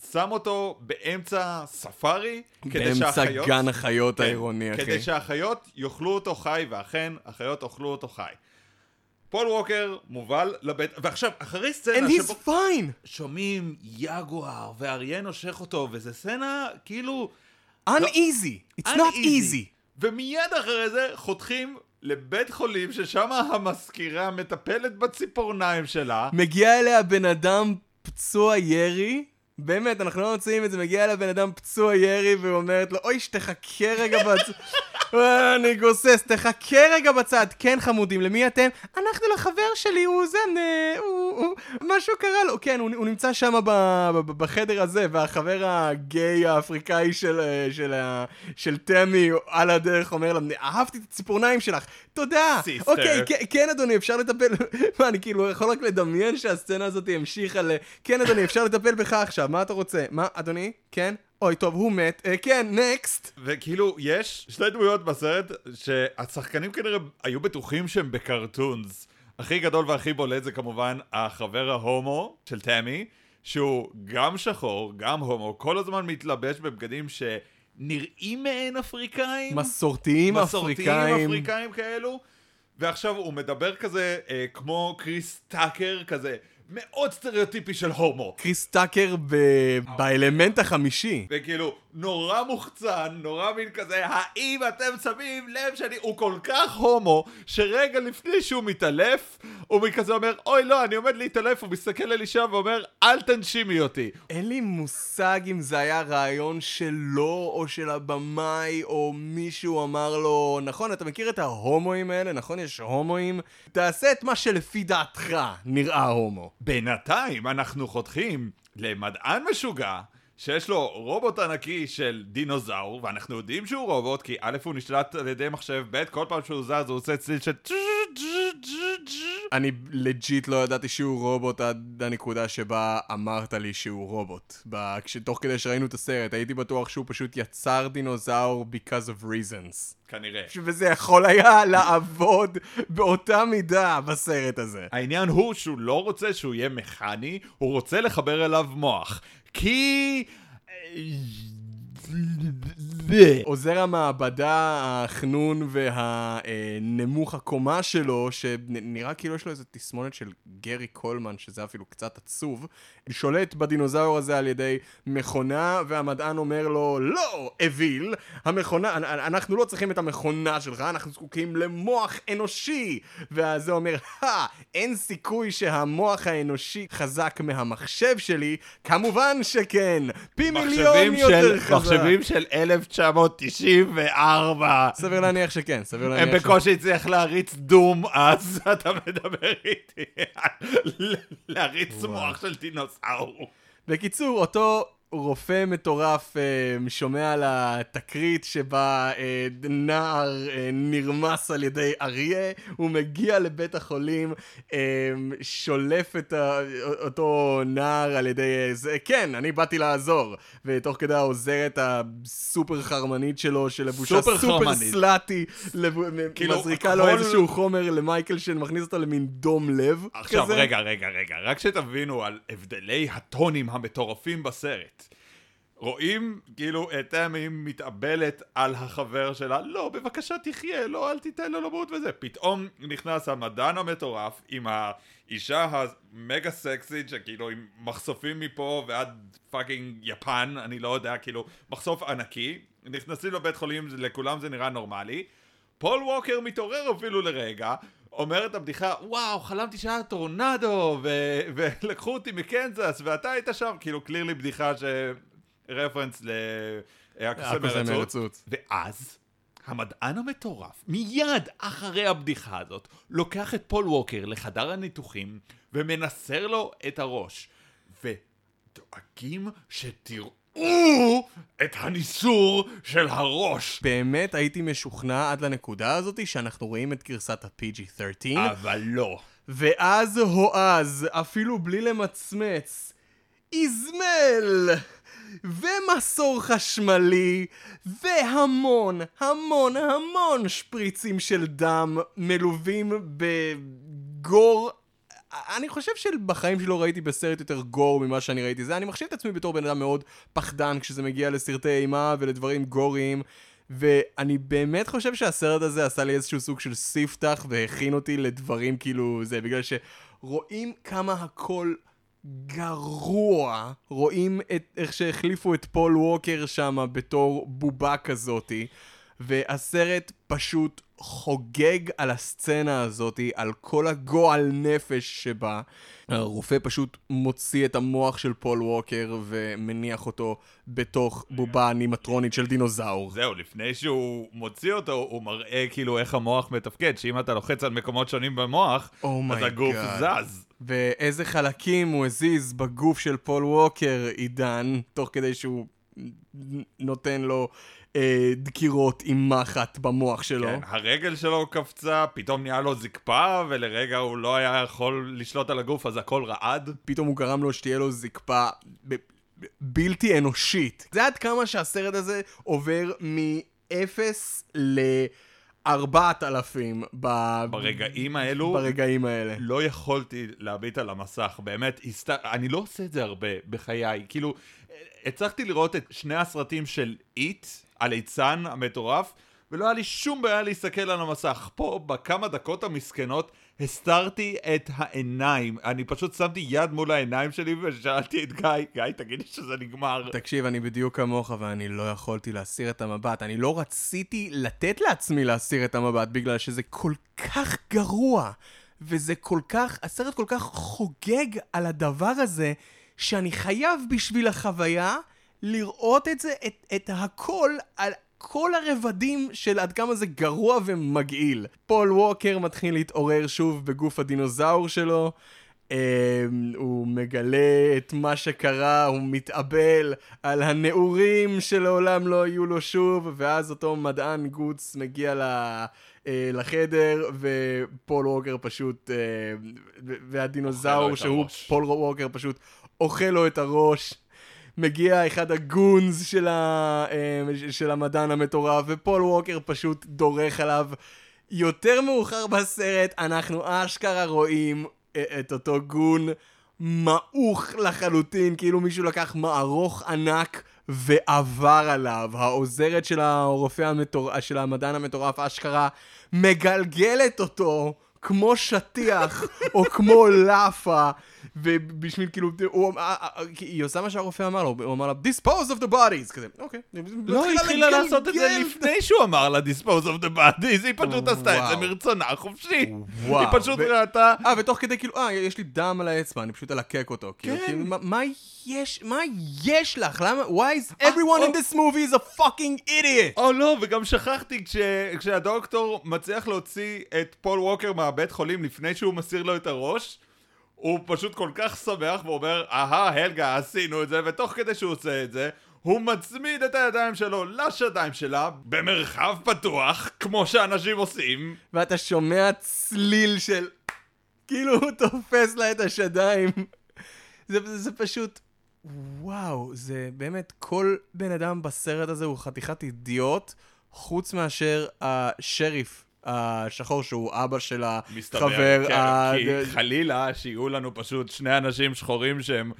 ושם אותו באמצע ספארי, כדי באמצע שהחיות... גן החיות כן, העירוני, אחי. כדי שהחיות יאכלו אותו חי, ואכן, החיות אוכלו אותו חי. פול ווקר מובל לבית, ועכשיו, אחרי סצנה And he's שבו fine! שומעים יגואר, ואריה נושך אותו, וזו סצנה כאילו... uneasy! It's not easy! ומיד אחרי זה חותכים לבית חולים, ששם המזכירה מטפלת בציפורניים שלה. מגיע אליה בן אדם פצוע ירי, באמת, אנחנו לא מוצאים את זה, מגיע אליה בן אדם פצוע ירי ואומרת לו, אוי, שתחכה רגע בצד. אה, אני גוסס, תחכה רגע בצד. כן, חמודים, למי אתם? אנחנו לחבר שלי, הוא זה, הוא, הוא, משהו קרה לו. כן, הוא, הוא נמצא שם בחדר הזה, והחבר הגיי האפריקאי של, אה, של, של תמי על הדרך אומר לה, אהבתי את הציפורניים שלך, תודה. Sister. אוקיי, כן, כן אדוני, אפשר לטפל, מה, אני כאילו יכול רק לדמיין שהסצנה הזאת המשיכה ל... כן אדוני, אפשר לטפל בך עכשיו, מה אתה רוצה? מה, אדוני? כן? אוי, טוב, הוא מת. אה, כן, נקסט. וכאילו, יש שתי דמויות בסרט שהשחקנים כנראה היו בטוחים שהם בקרטונס. הכי גדול והכי בולט זה כמובן החבר ההומו של תמי, שהוא גם שחור, גם הומו, כל הזמן מתלבש בבגדים שנראים מעין אפריקאים. מסורתיים מסורתיים אפריקאים. אפריקאים כאלו, ועכשיו הוא מדבר כזה אה, כמו קריס טאקר, כזה מאוד סטריאוטיפי של הומו. קריס טאקר ב- באלמנט החמישי. וכאילו, נורא מוחצן, נורא מין כזה, האם אתם שמים לב שאני... הוא כל כך הומו, שרגע לפני שהוא מתעלף, הוא כזה אומר, אוי לא, אני עומד להתעלף, הוא מסתכל על אישה ואומר, אל תנשימי אותי. אין לי מושג אם זה היה רעיון שלו או של הבמאי או מישהו אמר לו נכון אתה מכיר את ההומואים האלה נכון יש הומואים תעשה את מה שלפי דעתך נראה הומו בינתיים אנחנו חותכים למדען משוגע. שיש לו רובוט ענקי של דינוזאור, ואנחנו יודעים שהוא רובוט, כי א' הוא נשלט על ידי מחשב, ב' כל פעם שהוא זז הוא עושה צליל של אני legit לא ידעתי שהוא רובוט עד הנקודה שבה אמרת לי שהוא רובוט. תוך כדי שראינו את הסרט, הייתי בטוח שהוא פשוט יצר דינוזאור because of reasons. כנראה. וזה יכול היה לעבוד באותה מידה בסרט הזה. העניין הוא שהוא לא רוצה שהוא יהיה מכני, הוא רוצה לחבר אליו מוח. כי... עוזר המעבדה, החנון והנמוך הקומה שלו, שנראה כאילו יש לו איזה תסמונת של גרי קולמן, שזה אפילו קצת עצוב, שולט בדינוזאור הזה על ידי מכונה, והמדען אומר לו, לא, אוויל, המכונה, אנחנו לא צריכים את המכונה שלך, אנחנו זקוקים למוח אנושי. וזה אומר, הא, אין סיכוי שהמוח האנושי חזק מהמחשב שלי, כמובן שכן, פי מיליון יותר חזק. מחשבים של 1994. סביר להניח שכן, סביר להניח הם בקושי הצליח להריץ דום, אז אתה מדבר איתי על להריץ. מוח של דינוסאור. בקיצור, אותו רופא מטורף אה, שומע על התקרית שבה אה, נער אה, נרמס על ידי אריה, הוא מגיע לבית החולים, שולף את אותו נער על ידי זה, כן, אני באתי לעזור. ותוך כדי העוזרת הסופר חרמנית שלו, שלבושה סופר סופר. slutty, לב... כאילו, מזריקה לו הכל- איזשהו חומר למייקל שמכניס אותו למין דום לב. עכשיו, כזה. רגע, רגע, רגע, רק שתבינו על הבדלי הטונים המטורפים בסרט. רואים כאילו את תמי מתאבלת על החבר שלה, לא, בבקשה תחיה, לא, אל תיתן לו למות וזה. פתאום נכנס המדען המטורף עם האישה המגה סקסית, שכאילו עם מחשופים מפה ועד fucking יפן, אני לא יודע, כאילו, מחשוף ענקי. נכנסים לבית חולים, לכולם זה נראה נורמלי. פול ווקר מתעורר אפילו לרגע, אומר את הבדיחה, וואו, חלמתי שהיה טורנדו, ו- ולקחו אותי מקנזס, ואתה היית שם, כאילו, clearly בדיחה ש... רפרנס לקוסי- הקוסם מארץ עוץ. מארץ עוץ. ואז, המדען המטורף, מיד אחרי הבדיחה הזאת, לוקח את פול ווקר לחדר הניתוחים, ומנסר לו את הראש. ודואגים שתראו את הניסור של הראש. באמת הייתי משוכנע עד לנקודה הזאתי שאנחנו רואים את גרסת ה-PG-13 אבל לא. ואז הועז, אפילו בלי למצמץ, איזמל! ומסור חשמלי, והמון, המון, המון שפריצים של דם מלווים בגור. אני חושב שבחיים שלי לא ראיתי בסרט יותר גור ממה שאני ראיתי זה. אני מחשיב את עצמי בתור בן אדם מאוד פחדן כשזה מגיע לסרטי אימה ולדברים גוריים. ואני באמת חושב שהסרט הזה עשה לי איזשהו סוג של ספתח והכין אותי לדברים כאילו זה, בגלל שרואים כמה הכל גרוע, רואים את, איך שהחליפו את פול ווקר שם בתור בובה כזאתי, והסרט פשוט חוגג על הסצנה הזאתי, על כל הגועל נפש שבה. הרופא פשוט מוציא את המוח של פול ווקר ומניח אותו בתוך בובה אנימטרונית של דינוזאור. זהו, לפני שהוא מוציא אותו, הוא מראה כאילו איך המוח מתפקד, שאם אתה לוחץ על מקומות שונים במוח, Oh אז הגוף God. זז. ואיזה חלקים הוא הזיז בגוף של פול ווקר, עידן, תוך כדי שהוא נותן לו אה, דקירות עם מחט במוח שלו. כן, הרגל שלו קפצה, פתאום נהיה לו זקפה, ולרגע הוא לא היה יכול לשלוט על הגוף, אז הכל רעד. פתאום הוא גרם לו שתהיה לו זקפה ב- ב- בלתי אנושית. זה עד כמה שהסרט הזה עובר מ-0 ל-4,000 ב... ברגעים האלו, ברגעים האלה. לא יכולתי להביט על המסך, באמת, הסת... אני לא עושה את זה הרבה בחיי, כאילו, הצלחתי לראות את שני הסרטים של איט, הליצן המטורף, ולא היה לי שום בעיה להסתכל על המסך. פה, בכמה דקות המסכנות, הסתרתי את העיניים. אני פשוט שמתי יד מול העיניים שלי ושאלתי את גיא, גיא, תגיד לי שזה נגמר. תקשיב, אני בדיוק כמוך ואני לא יכולתי להסיר את המבט. אני לא רציתי לתת לעצמי להסיר את המבט בגלל שזה כל כך גרוע. וזה כל כך, הסרט כל כך חוגג על הדבר הזה, שאני חייב בשביל החוויה לראות את זה, את, את הכל על כל הרבדים של עד כמה זה גרוע ומגעיל. פול ווקר מתחיל להתעורר שוב בגוף הדינוזאור שלו. Um, הוא מגלה את מה שקרה, הוא מתאבל על הנעורים שלעולם לא יהיו לו שוב, ואז אותו מדען גוץ מגיע ל... uh, לחדר, ופול ווקר פשוט, uh, והדינוזאור שהוא פול ווקר פשוט אוכל לו את הראש. מגיע אחד הגונס של, ה, אה, של המדען המטורף, ופול ווקר פשוט דורך עליו. יותר מאוחר בסרט, אנחנו אשכרה רואים אה, את אותו גון מעוך לחלוטין, כאילו מישהו לקח מערוך ענק ועבר עליו. העוזרת של המטורף, של המדען המטורף, אשכרה, מגלגלת אותו כמו שטיח, או כמו לאפה, ובשביל כאילו, הוא, אה, אה, אה, היא עושה מה שהרופא אמר לו, הוא אמר לה, dispose of the bodies, כזה, אוקיי. לא, היא התחילה לעשות את זה לפני שהוא אמר לה dispose of the bodies, היא פשוט עשתה את זה מרצונה חופשי. היא פשוט ראתה... אה, ותוך כדי כאילו, אה, יש לי דם על האצבע, אני פשוט אלקק אותו. כאילו, כן. מה יש, מה יש לך? למה, why is everyone in this movie is a fucking idiot? או לא, וגם שכחתי, כשהדוקטור מצליח להוציא את פול ווקר מהבית חולים לפני שהוא מסיר לו את הראש, הוא פשוט כל כך שמח ואומר, אהה, הלגה, עשינו את זה, ותוך כדי שהוא עושה את זה, הוא מצמיד את הידיים שלו לשדיים שלה, במרחב פתוח, כמו שאנשים עושים. ואתה שומע צליל של... כאילו הוא תופס לה את השדיים. זה, זה, זה פשוט... וואו, זה באמת, כל בן אדם בסרט הזה הוא חתיכת אידיוט, חוץ מאשר השריף השחור שהוא אבא של החבר. מסתבר, כן, כי חלילה שיהיו לנו פשוט שני אנשים שחורים שהם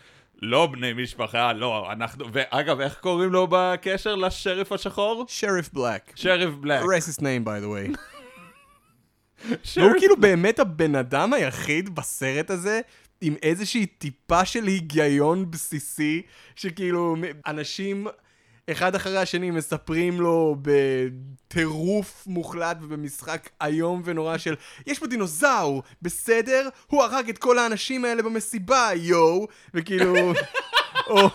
לא בני משפחה, לא, אנחנו, ואגב, איך קוראים לו בקשר לשריף השחור? שריף בלק. שריף בלק. racist name by the way. והוא כאילו באמת הבן אדם היחיד בסרט הזה עם איזושהי טיפה של היגיון בסיסי, שכאילו אנשים אחד אחרי השני מספרים לו בטירוף מוחלט ובמשחק איום ונורא של יש פה דינוזאור, בסדר? הוא הרג את כל האנשים האלה במסיבה, יואו! וכאילו... או...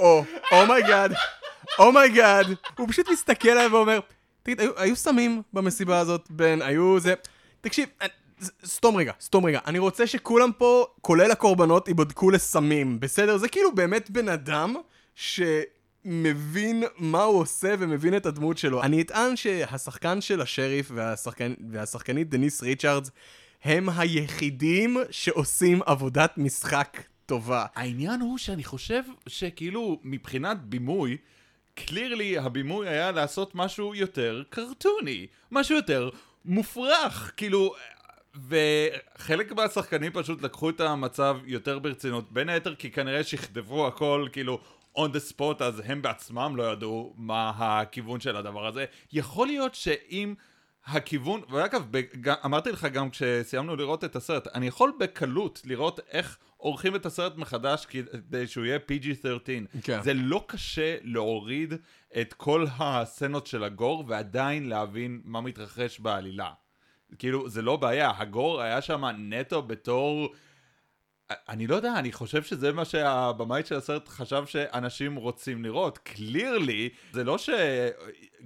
או, אומייגאד, אומייגאד, הוא פשוט מסתכל עליי ואומר, תגיד, היו, היו סמים במסיבה הזאת, בן, היו זה... תקשיב, סתום רגע, סתום רגע. אני רוצה שכולם פה, כולל הקורבנות, ייבדקו לסמים, בסדר? זה כאילו באמת בן אדם שמבין מה הוא עושה ומבין את הדמות שלו. אני אטען שהשחקן של השריף והשחקן, והשחקנית דניס ריצ'רדס הם היחידים שעושים עבודת משחק טובה. העניין הוא שאני חושב שכאילו מבחינת בימוי, קלירלי הבימוי היה לעשות משהו יותר קרטוני, משהו יותר מופרך, כאילו וחלק מהשחקנים פשוט לקחו את המצב יותר ברצינות, בין היתר כי כנראה שכתבו הכל כאילו on the spot, אז הם בעצמם לא ידעו מה הכיוון של הדבר הזה. יכול להיות שאם הכיוון, ואגב, אמרתי לך גם כשסיימנו לראות את הסרט, אני יכול בקלות לראות איך עורכים את הסרט מחדש כדי שהוא יהיה PG-13. כן. זה לא קשה להוריד את כל הסצנות של הגור ועדיין להבין מה מתרחש בעלילה. כאילו, זה לא בעיה, הגור היה שם נטו בתור... אני לא יודע, אני חושב שזה מה שהבמאית של הסרט חשב שאנשים רוצים לראות. קלירלי, זה לא ש...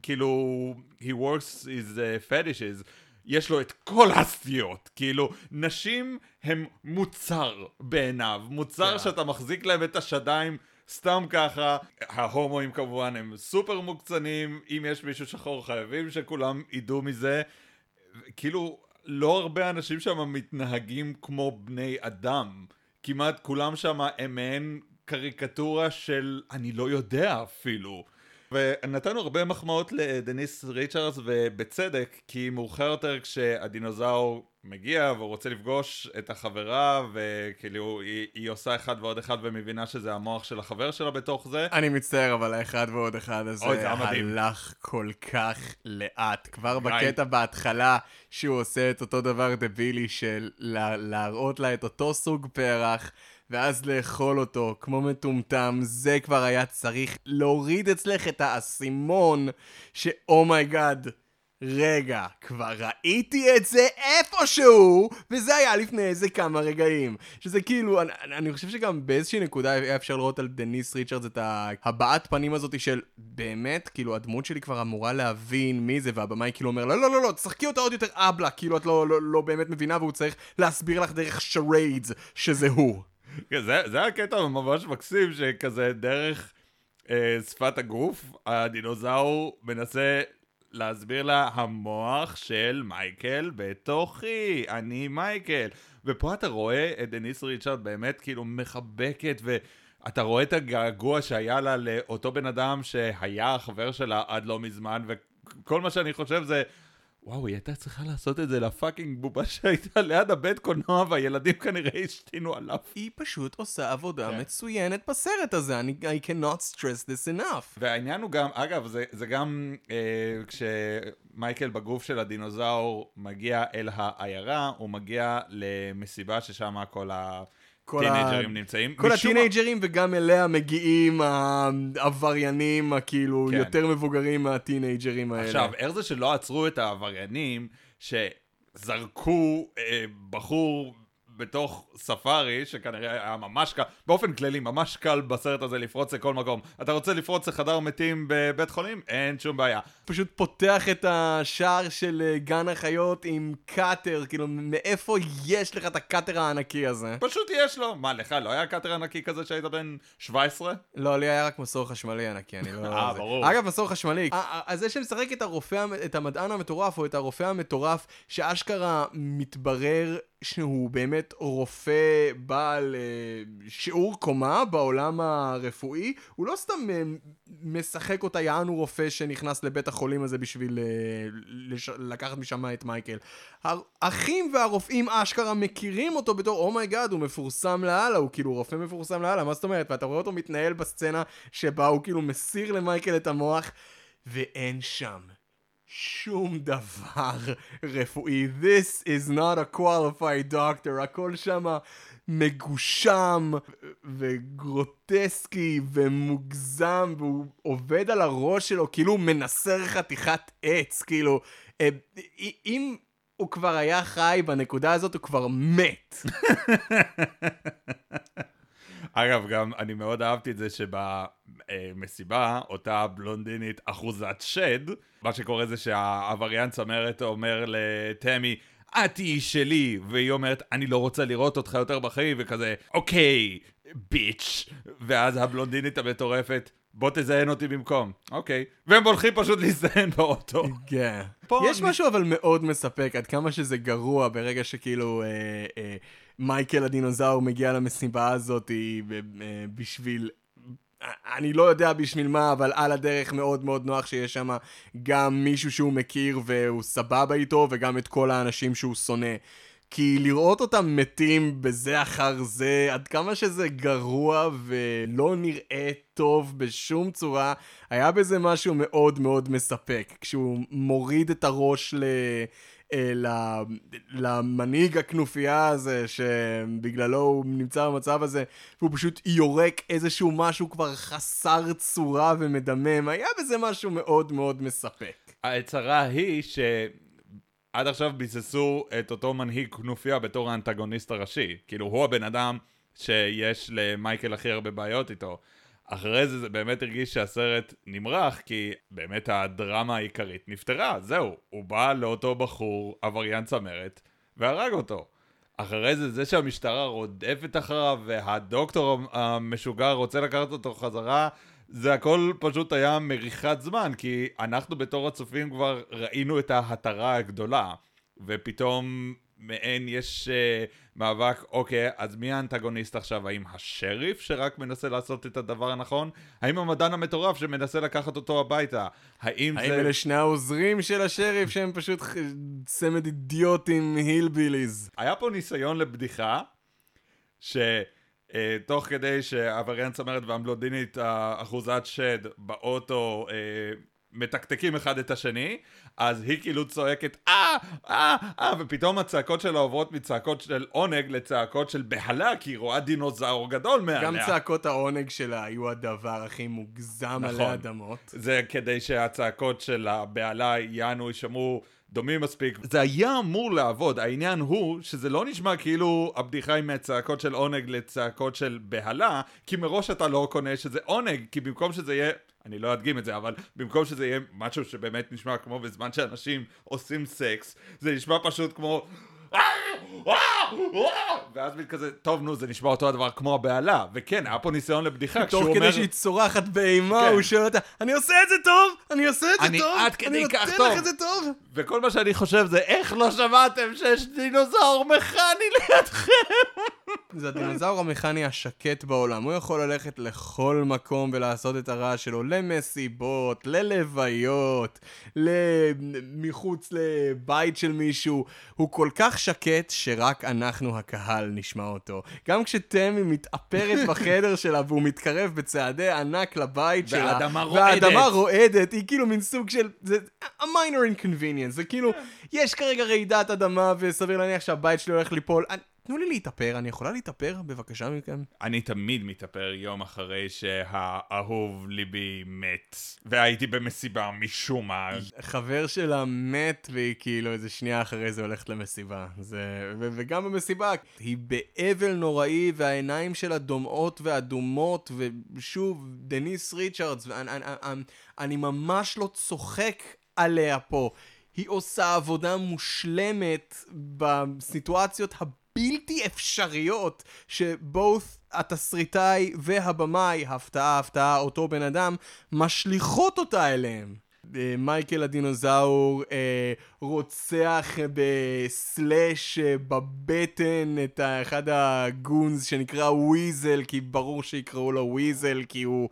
כאילו, he works his uh, fetishes. יש לו את כל הסטיות, כאילו, נשים הם מוצר בעיניו, מוצר yeah. שאתה מחזיק להם את השדיים סתם ככה, ההומואים כמובן הם סופר מוקצנים, אם יש מישהו שחור חייבים שכולם ידעו מזה, כאילו, לא הרבה אנשים שם מתנהגים כמו בני אדם. כמעט כולם שם הם מעין קריקטורה של, אני לא יודע אפילו. ונתנו הרבה מחמאות לדניס ריצ'רדס, ובצדק, כי מאוחר יותר כשהדינוזאור מגיע והוא רוצה לפגוש את החברה, וכאילו היא, היא עושה אחד ועוד אחד ומבינה שזה המוח של החבר שלה בתוך זה. אני מצטער, אבל האחד ועוד אחד הזה אוי. הלך כל כך לאט. כבר. בקטע בהתחלה, שהוא עושה את אותו דבר דבילי של לה, להראות לה את אותו סוג פרח. ואז לאכול אותו כמו מטומטם, זה כבר היה צריך להוריד אצלך את האסימון ש oh my God, רגע, כבר ראיתי את זה איפשהו, וזה היה לפני איזה כמה רגעים. שזה כאילו, אני, אני חושב שגם באיזושהי נקודה היה אפשר לראות על דניס ריצ'רדס את הבעת פנים הזאת של באמת, כאילו הדמות שלי כבר אמורה להבין מי זה, והבמאי כאילו אומר, לא, לא, לא, לא, תשחקי אותה עוד יותר אהבלה, כאילו את לא, לא, לא באמת מבינה והוא צריך להסביר לך דרך charades שזה הוא. כן, זה, זה היה קטע ממש מקסים, שכזה דרך אה, שפת הגוף, הדינוזאור מנסה להסביר לה המוח של מייקל בתוכי, אני מייקל. ופה אתה רואה את דניס ריצ'רד באמת כאילו מחבקת, ואתה רואה את הגעגוע שהיה לה לאותו בן אדם שהיה החבר שלה עד לא מזמן, וכל מה שאני חושב זה... וואו, היא הייתה צריכה לעשות את זה ל fucking בובה שהייתה ליד הבית קולנוע והילדים כנראה השתינו עליו. היא פשוט עושה עבודה כן. מצוינת בסרט הזה, אני I cannot stress this enough. והעניין הוא גם, אגב, זה, זה גם אה, כשמייקל בגוף של הדינוזאור מגיע אל העיירה, הוא מגיע למסיבה ששם כל כל ה- הטינג'רים נמצאים. כל הטינג'רים וגם אליה מגיעים העבריינים הכאילו כן. יותר מבוגרים מהטינג'רים האלה. עכשיו, איך זה שלא עצרו את העבריינים שזרקו אה, בחור בתוך ספארי, שכנראה היה ממש קל, באופן כללי, ממש קל בסרט הזה לפרוץ לכל מקום. אתה רוצה לפרוץ לחדר מתים בבית חולים? אין שום בעיה. פשוט פותח את השער של אה, גן החיות עם קאטר, כאילו מאיפה יש לך את הקאטר הענקי הזה? פשוט יש לו. מה, לך לא היה קאטר ענקי כזה שהיית בן 17? לא, לי היה רק מסור חשמלי ענקי, אני לא... אה. ברור. אגב, מסור חשמלי. אז זה שמשחק את הרופא, את המדען המטורף, או את הרופא המטורף, שאשכרה מתברר שהוא באמת רופא בעל אה, שיעור קומה בעולם הרפואי, הוא לא סתם אה, משחק אותה יענו רופא שנכנס לבית החולים הזה בשביל אה, לש... לקחת משם את מייקל. האחים והרופאים אשכרה מכירים אותו בתור oh my God, הוא מפורסם לאללה, הוא כאילו רופא מפורסם לאללה, מה זאת אומרת? ואתה רואה אותו מתנהל בסצנה שבה הוא כאילו מסיר למייקל את המוח, ואין שם שום דבר רפואי. This is not a qualified doctor, הכל שמה מגושם וגרוטסקי ומוגזם, והוא עובד על הראש שלו כאילו הוא מנסר חתיכת עץ, כאילו, אה, אם הוא כבר היה חי בנקודה הזאת, הוא כבר מת. אגב, גם אני מאוד אהבתי את זה שבמסיבה, אותה בלונדינית אחוזת שד, מה שקורה זה שהעבריין צמרת אומר לתמי, את תהיי שלי, והיא אומרת, אני לא רוצה לראות אותך יותר בחיים, וכזה, אוקיי, ביץ', ואז הבלונדינית המטורפת, בוא תזיין אותי במקום, אוקיי, והם הולכים פשוט להזדיין באוטו. כן. יש משהו אבל מאוד מספק, עד כמה שזה גרוע ברגע שכאילו אה, אה, מייקל הדינוזאור מגיע למסיבה הזאת אה, אה, בשביל... אני לא יודע בשביל מה, אבל על הדרך מאוד מאוד נוח שיש שם גם מישהו שהוא מכיר והוא סבבה איתו, וגם את כל האנשים שהוא שונא. כי לראות אותם מתים בזה אחר זה, עד כמה שזה גרוע ולא נראה טוב בשום צורה, היה בזה משהו מאוד מאוד מספק. כשהוא מוריד את הראש ל... אה, למנהיג הכנופיה הזה, שבגללו הוא נמצא במצב הזה, והוא פשוט יורק איזשהו משהו כבר חסר צורה ומדמם, היה בזה משהו מאוד מאוד מספק. ההצהרה היא שעד עכשיו ביססו את אותו מנהיג כנופיה בתור האנטגוניסט הראשי. כאילו, הוא הבן אדם שיש למייקל הכי הרבה בעיות איתו. אחרי זה זה באמת הרגיש שהסרט נמרח, כי באמת הדרמה העיקרית נפתרה, זהו. הוא בא לאותו בחור, עבריין צמרת, והרג אותו. אחרי זה, זה שהמשטרה רודפת אחריו, והדוקטור המשוגע רוצה לקחת אותו חזרה, זה הכל פשוט היה מריחת זמן, כי אנחנו בתור הצופים כבר ראינו את ההתרה הגדולה, ופתאום מעין, יש uh, מאבק, אוקיי, אז מי האנטגוניסט עכשיו? האם השריף שרק מנסה לעשות את הדבר הנכון? האם המדען המטורף שמנסה לקחת אותו הביתה? האם, האם זה... אלה שני העוזרים של השריף שהם פשוט צמד אידיוטים הילביליז? היה פה ניסיון לבדיחה, שתוך כדי שעבריין צמרת והבלונדינית האחוזת שד באוטו אה, מתקתקים אחד את השני, אז היא כאילו צועקת אה, אה, אה, ופתאום הצעקות שלה עוברות מצעקות של עונג לצעקות של בהלה, כי היא רואה דינוזאור גדול מעליה. גם צעקות העונג שלה היו הדבר הכי מוגזם נכון. עלי אדמות. זה כדי שהצעקות של הבהלה יענו יישמעו דומים מספיק. זה היה אמור לעבוד, העניין הוא שזה לא נשמע כאילו הבדיחה היא מהצעקות של עונג לצעקות של בהלה, כי מראש אתה לא קונה שזה עונג, כי במקום שזה יהיה... אני לא אדגים את זה, אבל במקום שזה יהיה משהו שבאמת נשמע כמו בזמן שאנשים עושים סקס, זה נשמע פשוט כמו... ואז מין כזה, טוב נו, זה נשמע אותו הדבר כמו הבהלה. וכן, היה פה ניסיון לבדיחה, כשהוא תוך אומר... כדי שהיא צורחת באימה, כן. הוא שואל אותה, אני עושה את זה טוב? אני עושה את זה טוב? אני טוב." נותן לך את זה טוב? וכל מה שאני חושב זה איך לא שמעתם שיש דינוזאור מכני לידכם? זה הדינוזאור המכני השקט בעולם, הוא יכול ללכת לכל מקום ולעשות את הרעש שלו, למסיבות, ללוויות, מחוץ לבית של מישהו, הוא כל כך שקט שרק אנחנו הקהל נשמע אותו. גם כשתמי מתאפרת בחדר שלה והוא מתקרב בצעדי ענק לבית שלה, והאדמה רועדת. והאדמה רועדת, היא כאילו מין סוג של, זה a minor inconvenience, זה כאילו, יש כרגע רעידת אדמה וסביר להניח שהבית שלי הולך ליפול. תנו לי להתאפר, אני יכולה להתאפר בבקשה מכם? אני תמיד מתאפר יום אחרי שהאהוב ליבי מת, והייתי במסיבה משום מה. חבר שלה מת והיא כאילו איזה שנייה אחרי זה הולכת למסיבה. זה... ו- וגם במסיבה היא באבל נוראי והעיניים שלה דומעות ואדומות ושוב דניס ריצ'רדס ואני אני, אני, אני ממש לא צוחק עליה פה. היא עושה עבודה מושלמת בסיטואציות הבלתי אפשריות שבוth התסריטאי והבמאי, הפתעה הפתעה, אותו בן אדם, משליכות אותה אליהם. אה, מייקל הדינוזאור אה, רוצח בסלאש אה, בבטן את אחד הגונז שנקרא וויזל, כי ברור שיקראו לו וויזל, כי הוא,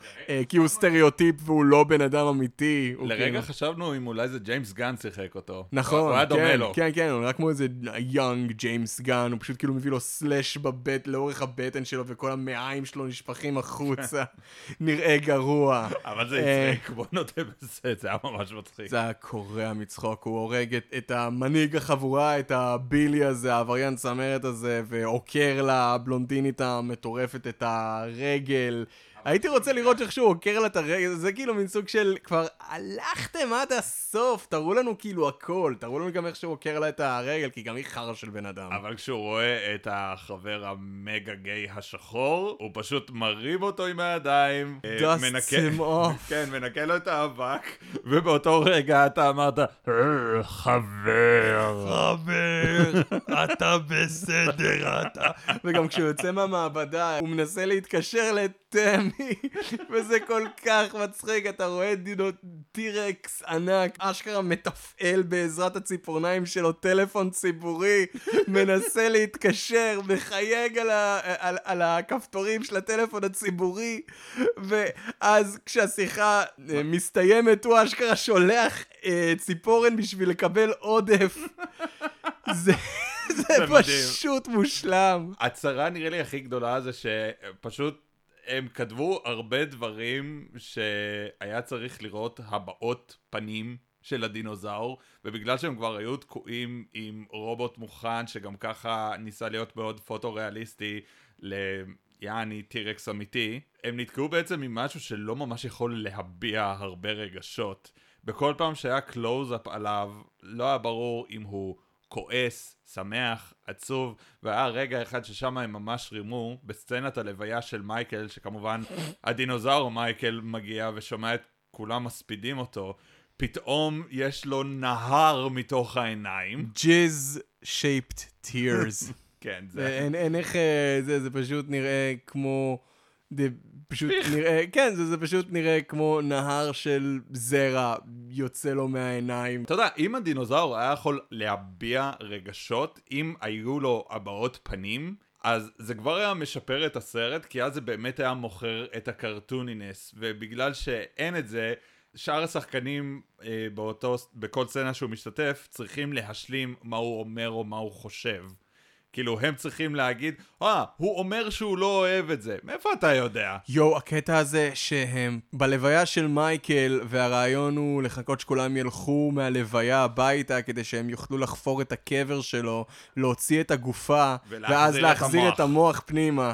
כי הוא סטריאוטיפ והוא לא בן אדם אמיתי. לרגע כאילו- חשבנו אם אולי זה ג'יימס גן שיחק אותו. נכון, הוא היה דומה כן, לו. כן, כן, הוא נראה כמו איזה young ג'יימס גן, הוא פשוט כאילו מביא לו slash בבט, לאורך הבטן שלו, וכל המעיים שלו נשפכים החוצה. נראה גרוע. אבל זה הצחיק, בוא נודה בזה, זה היה ממש מצחיק. זה היה קורע מצחוק, הוא הורג את, את המנהיג החבורה, את הבילי הזה, העבריין צמרת הזה, ועוקר לבלונדינית המטורפת את הרגל. הייתי רוצה לראות איך שהוא עוקר לה את הרגל, זה כאילו מין סוג של, כבר הלכתם עד הסוף, תראו לנו כאילו הכל, תראו לנו גם איך שהוא עוקר לה את הרגל, כי גם היא חרא של בן אדם. אבל כשהוא רואה את החבר המגה גיי השחור, הוא פשוט מרים אותו עם הידיים. אה, מנקה-. כן, מנקה לו את האבק, ובאותו רגע אתה אמרת, "אה, חבר. חבר, אתה בסדר, אתה. וגם כשהוא יוצא מהמעבדה, הוא מנסה להתקשר לטמי, וזה כל כך מצחיק, אתה רואה דינו טירקס ענק, אשכרה מתפעל בעזרת הציפורניים שלו טלפון ציבורי, מנסה להתקשר, מחייג על, ה, על, על הכפתורים של הטלפון הציבורי, ואז כשהשיחה אה, מסתיימת, הוא אשכרה שולח אה, ציפורן בשביל לקבל עודף. זה, זה. פשוט מושלם. הצרה נראה לי הכי גדולה זה שפשוט הם כתבו הרבה דברים שהיה צריך לראות הבעות פנים של הדינוזאור, ובגלל שהם כבר היו תקועים עם רובוט מוכן שגם ככה ניסה להיות מאוד פוטו-ריאליסטי ליעני טירקס אמיתי, הם נתקעו בעצם עם משהו שלא ממש יכול להביע הרבה רגשות. בכל פעם שהיה קלוז-אפ עליו, לא היה ברור אם הוא כועס, שמח, עצוב, והיה רגע אחד ששם הם ממש רימו, בסצנת הלוויה של מייקל, שכמובן הדינוזאור מייקל מגיע ושומע את כולם מספידים אותו, פתאום יש לו נהר מתוך העיניים. Jeez shaped tears. כן, זה... אין, אין איך, אה, זה, זה פשוט נראה כמו the פשוט נראה, כן, זה, זה פשוט נראה כמו נהר של זרע יוצא לו מהעיניים. אתה יודע, אם הדינוזאור היה יכול להביע רגשות, אם היו לו הבעות פנים, אז זה כבר היה משפר את הסרט, כי אז זה באמת היה מוכר את הקרטונינס, ובגלל שאין את זה, שאר השחקנים אה, באותו, בכל סצנה שהוא משתתף, צריכים להשלים מה הוא אומר או מה הוא חושב. כאילו, הם צריכים להגיד, אה, הוא אומר שהוא לא אוהב את זה. מאיפה אתה יודע? יואו, הקטע הזה שהם בלוויה של מייקל, והרעיון הוא לחכות שכולם ילכו מהלוויה הביתה כדי שהם יוכלו לחפור את הקבר שלו, להוציא את הגופה, ואז את להחזיר המוח. את המוח פנימה.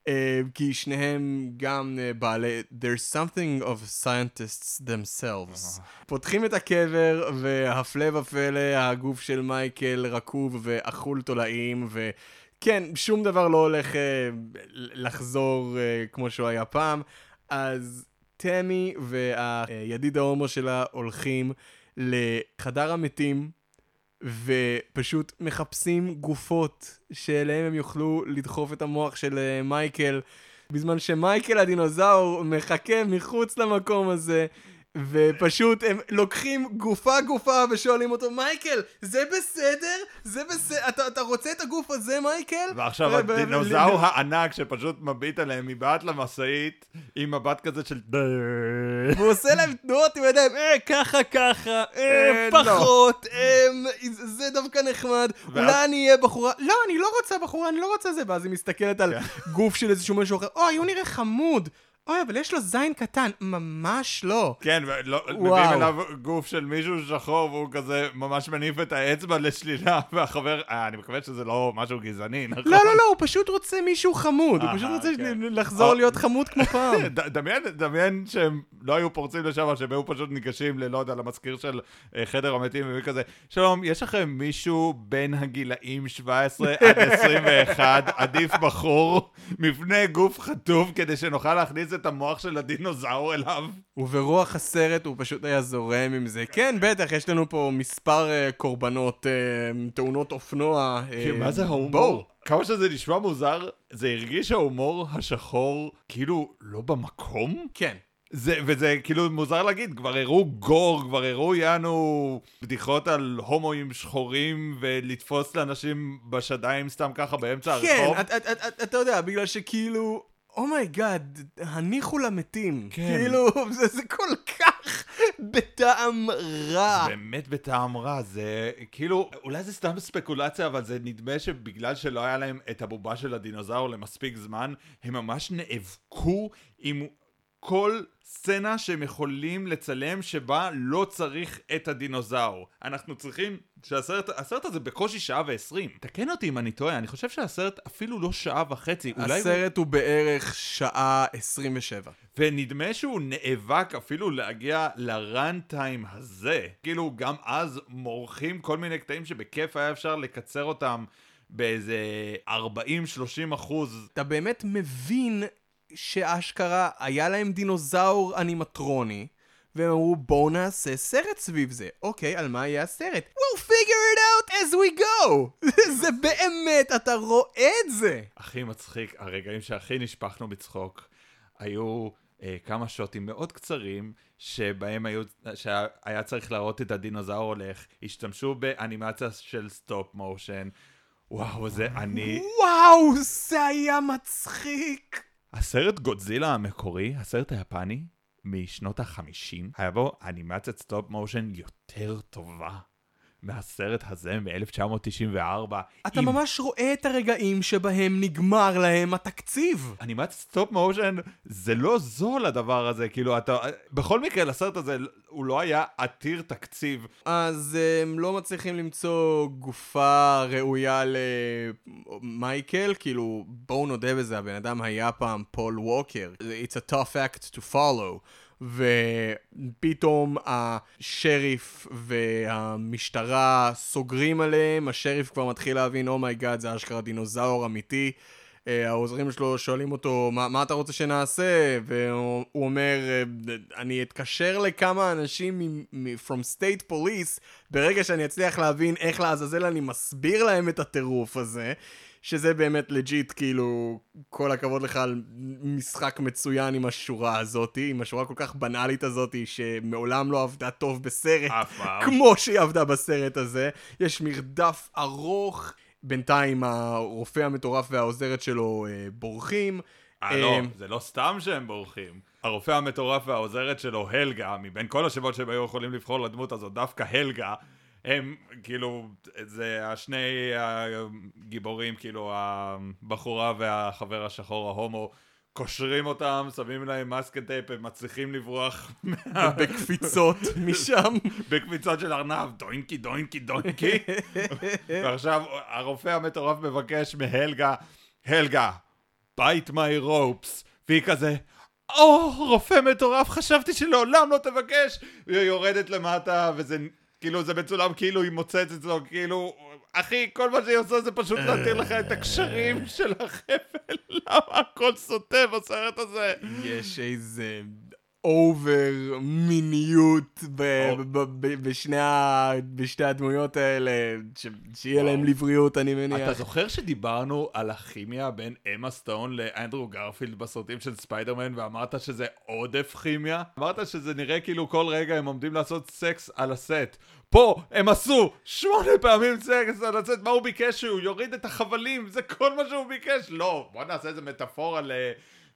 Uh, כי שניהם גם uh, בעלי, there's something of scientists themselves. פותחים את הקבר, והפלא ופלא, הגוף של מייקל רקוב ואכול תולעים, וכן, שום דבר לא הולך uh, לחזור uh, כמו שהוא היה פעם. אז תמי והידיד ההומו שלה הולכים לחדר המתים, ופשוט מחפשים גופות שאליהם הם יוכלו לדחוף את המוח של אה, מייקל, בזמן שמייקל הדינוזאור מחכה מחוץ למקום הזה. ופשוט הם לוקחים גופה גופה ושואלים אותו מייקל זה בסדר? זה בסדר? אתה, אתה רוצה את הגוף הזה מייקל? ועכשיו הדינוזאור הענק שפשוט מביט עליהם מבעט למשאית, עם מבט כזה של... והוא עושה להם תנועות עם ידיים, אה, ככה ככה, אה, אה, לא. פחות, אה, זה דווקא נחמד, אולי אני אהיה בחורה, לא, אני לא רוצה בחורה, אני לא רוצה זה, ואז היא מסתכלת על כן. גוף של איזשהו משהו אחר, אוי, הוא נראה חמוד, אוי, אבל יש לו זין קטן, ממש לא. כן, ולא-. מביאים אליו גוף של מישהו שחור, והוא כזה ממש מניף את האצבע לשלילה, והחבר... אה, אני מקווה שזה לא משהו גזעני, נכון? לא, לא, לא, הוא פשוט רוצה מישהו חמוד, הוא פשוט רוצה כן. לחזור להיות חמוד כמו פעם. דמיין, דמיין שהם לא היו פורצים לשם, שהם היו פשוט ניגשים ללא יודע, למזכיר של אה, חדר המתים, וכזה, שלום, יש לכם מישהו בין הגילאים 17 עד 21, עדיף בחור, מבנה גוף חטוב, כדי שנוכל להכניס את המוח של הדינוזאור אליו? וברוח הסרט הוא פשוט היה זורם עם זה. כן, בטח, יש לנו פה מספר אה, קורבנות, אה, תאונות אופנוע. אה, כי מה זה בואו. ההומור? כמה שזה נשמע מוזר, זה הרגיש ההומור השחור כאילו לא במקום? כן. זה, וזה כאילו מוזר להגיד, כבר הראו גור, כבר הראו יענו בדיחות על הומואים שחורים ולתפוס לאנשים בשדיים סתם ככה באמצע כן, הרחוב. את- את- את- את- אתה יודע, בגלל שכאילו, oh my God, הניחו למתים. כן. כאילו, זה זה כל כך בטעם רע. באמת בטעם רע, זה כאילו, אולי זה סתם ספקולציה, אבל זה נדמה שבגלל שלא היה להם את הבובה של הדינוזאור למספיק זמן, הם ממש נאבקו עם כל סצנה שהם יכולים לצלם שבה לא צריך את הדינוזאור. אנחנו צריכים שהסרט, הסרט הזה בקושי שעה ועשרים. תקן אותי אם אני טועה, אני חושב שהסרט אפילו לא שעה וחצי. אולי הוא... הסרט הוא בערך שעה 27. ונדמה שהוא נאבק אפילו להגיע לרן טיים הזה. כאילו, גם אז מורחים כל מיני קטעים שבכיף היה אפשר לקצר אותם באיזה 40-30 אחוז. אתה באמת מבין שאשכרה היה להם דינוזאור אנימטרוני, והם אמרו בואו נעשה סרט סביב זה. אוקיי, על מה יהיה הסרט? We'll figure it out as we go! זה באמת, אתה רואה את זה! הכי מצחיק, הרגעים שהכי נשפכנו בצחוק, היו אה, כמה שוטים מאוד קצרים, שבהם היו, שהיה צריך להראות את הדינוזאור הולך, השתמשו באנימציה של סטופ מושן. וואו, זה אני... וואו, זה היה מצחיק! הסרט גודזילה המקורי, הסרט היפני, משנות החמישים, היה בו אנימציית סטופ מושן יותר טובה מהסרט הזה מ-1994. אתה ממש רואה את הרגעים שבהם נגמר להם התקציב. אנימציית סטופ מושן זה לא זול הדבר הזה, כאילו אתה... בכל מקרה לסרט הזה הוא לא היה עתיר תקציב. אז הם לא מצליחים למצוא גופה ראויה למייקל, כאילו, בואו נודה בזה, הבן אדם היה פעם פול ווקר. It's a tough act to follow. ופתאום השריף והמשטרה סוגרים עליהם, השריף כבר מתחיל להבין, oh my god, זה אשכרה דינוזאור אמיתי. אה, העוזרים שלו שואלים אותו, מה, מה אתה רוצה שנעשה? והוא הוא אומר, אה, אני אתקשר לכמה אנשים מ- מ- from state police, ברגע שאני אצליח להבין איך לעזאזל אני מסביר להם את הטירוף הזה. שזה באמת legit, כאילו, כל הכבוד לך על משחק מצוין עם השורה הזאתי, עם השורה כל כך בנאלית הזאתי, שמעולם לא עבדה טוב בסרט. כמו שהיא עבדה בסרט הזה. יש מרדף ארוך, בינתיים הרופא המטורף והעוזרת שלו אה, בורחים. אה, לא, אה, זה לא סתם שהם בורחים. הרופא המטורף והעוזרת שלו, הלגה, מבין כל השמות שהם היו יכולים לבחור לדמות הזאת, דווקא הלגה, הם כאילו, זה השני הגיבורים, כאילו, הבחורה והחבר השחור ההומו, קושרים אותם, שמים להם masking tape, הם מצליחים לברוח מה- בקפיצות משם. בקפיצות של ארנב, דוינקי, דוינקי, דוינקי. ועכשיו הרופא המטורף מבקש מהלגה, הלגה, bite my ropes. והיא כזה, או, רופא מטורף, חשבתי שלעולם לא תבקש. והיא יורדת למטה, וזה כאילו, זה מצולם כאילו היא מוצאת את זה, כאילו, אחי, כל מה שהיא עושה זה פשוט להתיר לך את הקשרים של החבל. למה הכל סוטה בסרט הזה? יש איזה over מיניות ב- או. ב- ב- בשני ה- בשתי הדמויות האלה, שיהיה להם לבריאות, אני אתה מניח. זוכר שדיברנו על הכימיה בין אמה סטון לאנדרו גרפילד בסרטים של ספיידרמן ואמרת שזה עודף כימיה? אמרת שזה נראה כאילו כל רגע הם עומדים לעשות סקס על הסט. פה הם עשו שמונה פעמים סקס על הסט, מה הוא ביקש שהוא יוריד את החבלים? זה כל מה שהוא ביקש? לא, בוא נעשה איזה מטאפורה ל...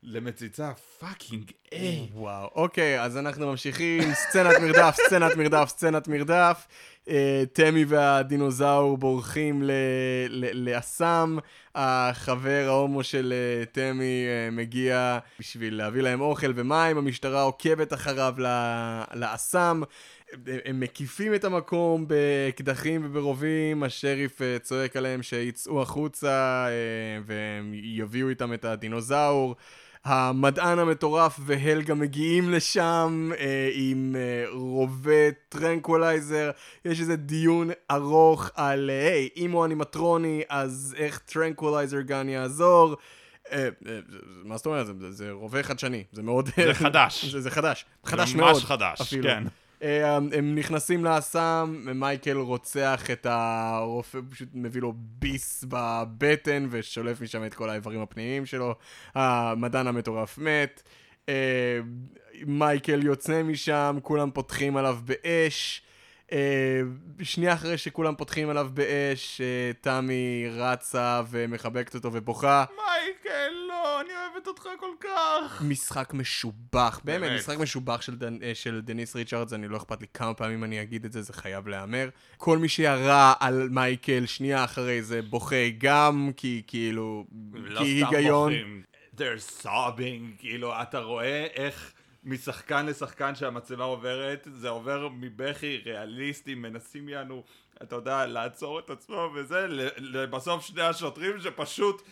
למציצה, fucking A. וואו, אוקיי, אז אנחנו ממשיכים, סצנת מרדף, סצנת מרדף, סצנת מרדף. אה, תמי והדינוזאור בורחים לאסם. החבר ההומו של אה, תמי אה, מגיע בשביל להביא להם אוכל ומים, המשטרה עוקבת אחריו לאסם. הם- מקיפים את המקום באקדחים וברובים, השריף צועק עליהם שיצאו החוצה והם יביאו איתם את הדינוזאור. המדען המטורף והלגה מגיעים לשם אה, עם אה, רובה tranquilizer. יש איזה דיון ארוך על, אה, היי, אם הוא אנימטרוני, אז איך tranquilizer gun יעזור? אה, אה, מה זאת אומרת? זה, זה רובה חדשני, זה מאוד... זה חדש. זה, זה חדש, חדש ממש מאוד. חדש, אפילו. כן. אה, הם נכנסים לאסם, מייקל רוצח את הרופא, פשוט מביא לו ביס בבטן ושולף משם את כל האיברים הפנימיים שלו. המדען המטורף מת. אה, מייקל יוצא משם, כולם פותחים עליו באש. אה, שנייה אחרי שכולם פותחים עליו באש, אה, תמי רצה ומחבקת אותו ובוכה. מייקל, לא, אני אוהבת אותך כל כך. משחק משובח, באמת, באמת. משחק משובח של, דנ... אה, של דניס ריצ'רדס, אני לא אכפת לי כמה פעמים אני אגיד את זה, זה חייב להיאמר. כל מי שירה על מייקל שנייה אחרי זה בוכה גם, כי כאילו, לא כי היגיון. בוכים. They're sobbing, כאילו, אתה רואה איך משחקן לשחקן שהמצלמה עוברת, זה עובר מבכי ריאליסטי, מנסים יענו, אתה יודע, לעצור את עצמו וזה, לבסוף שני השוטרים שפשוט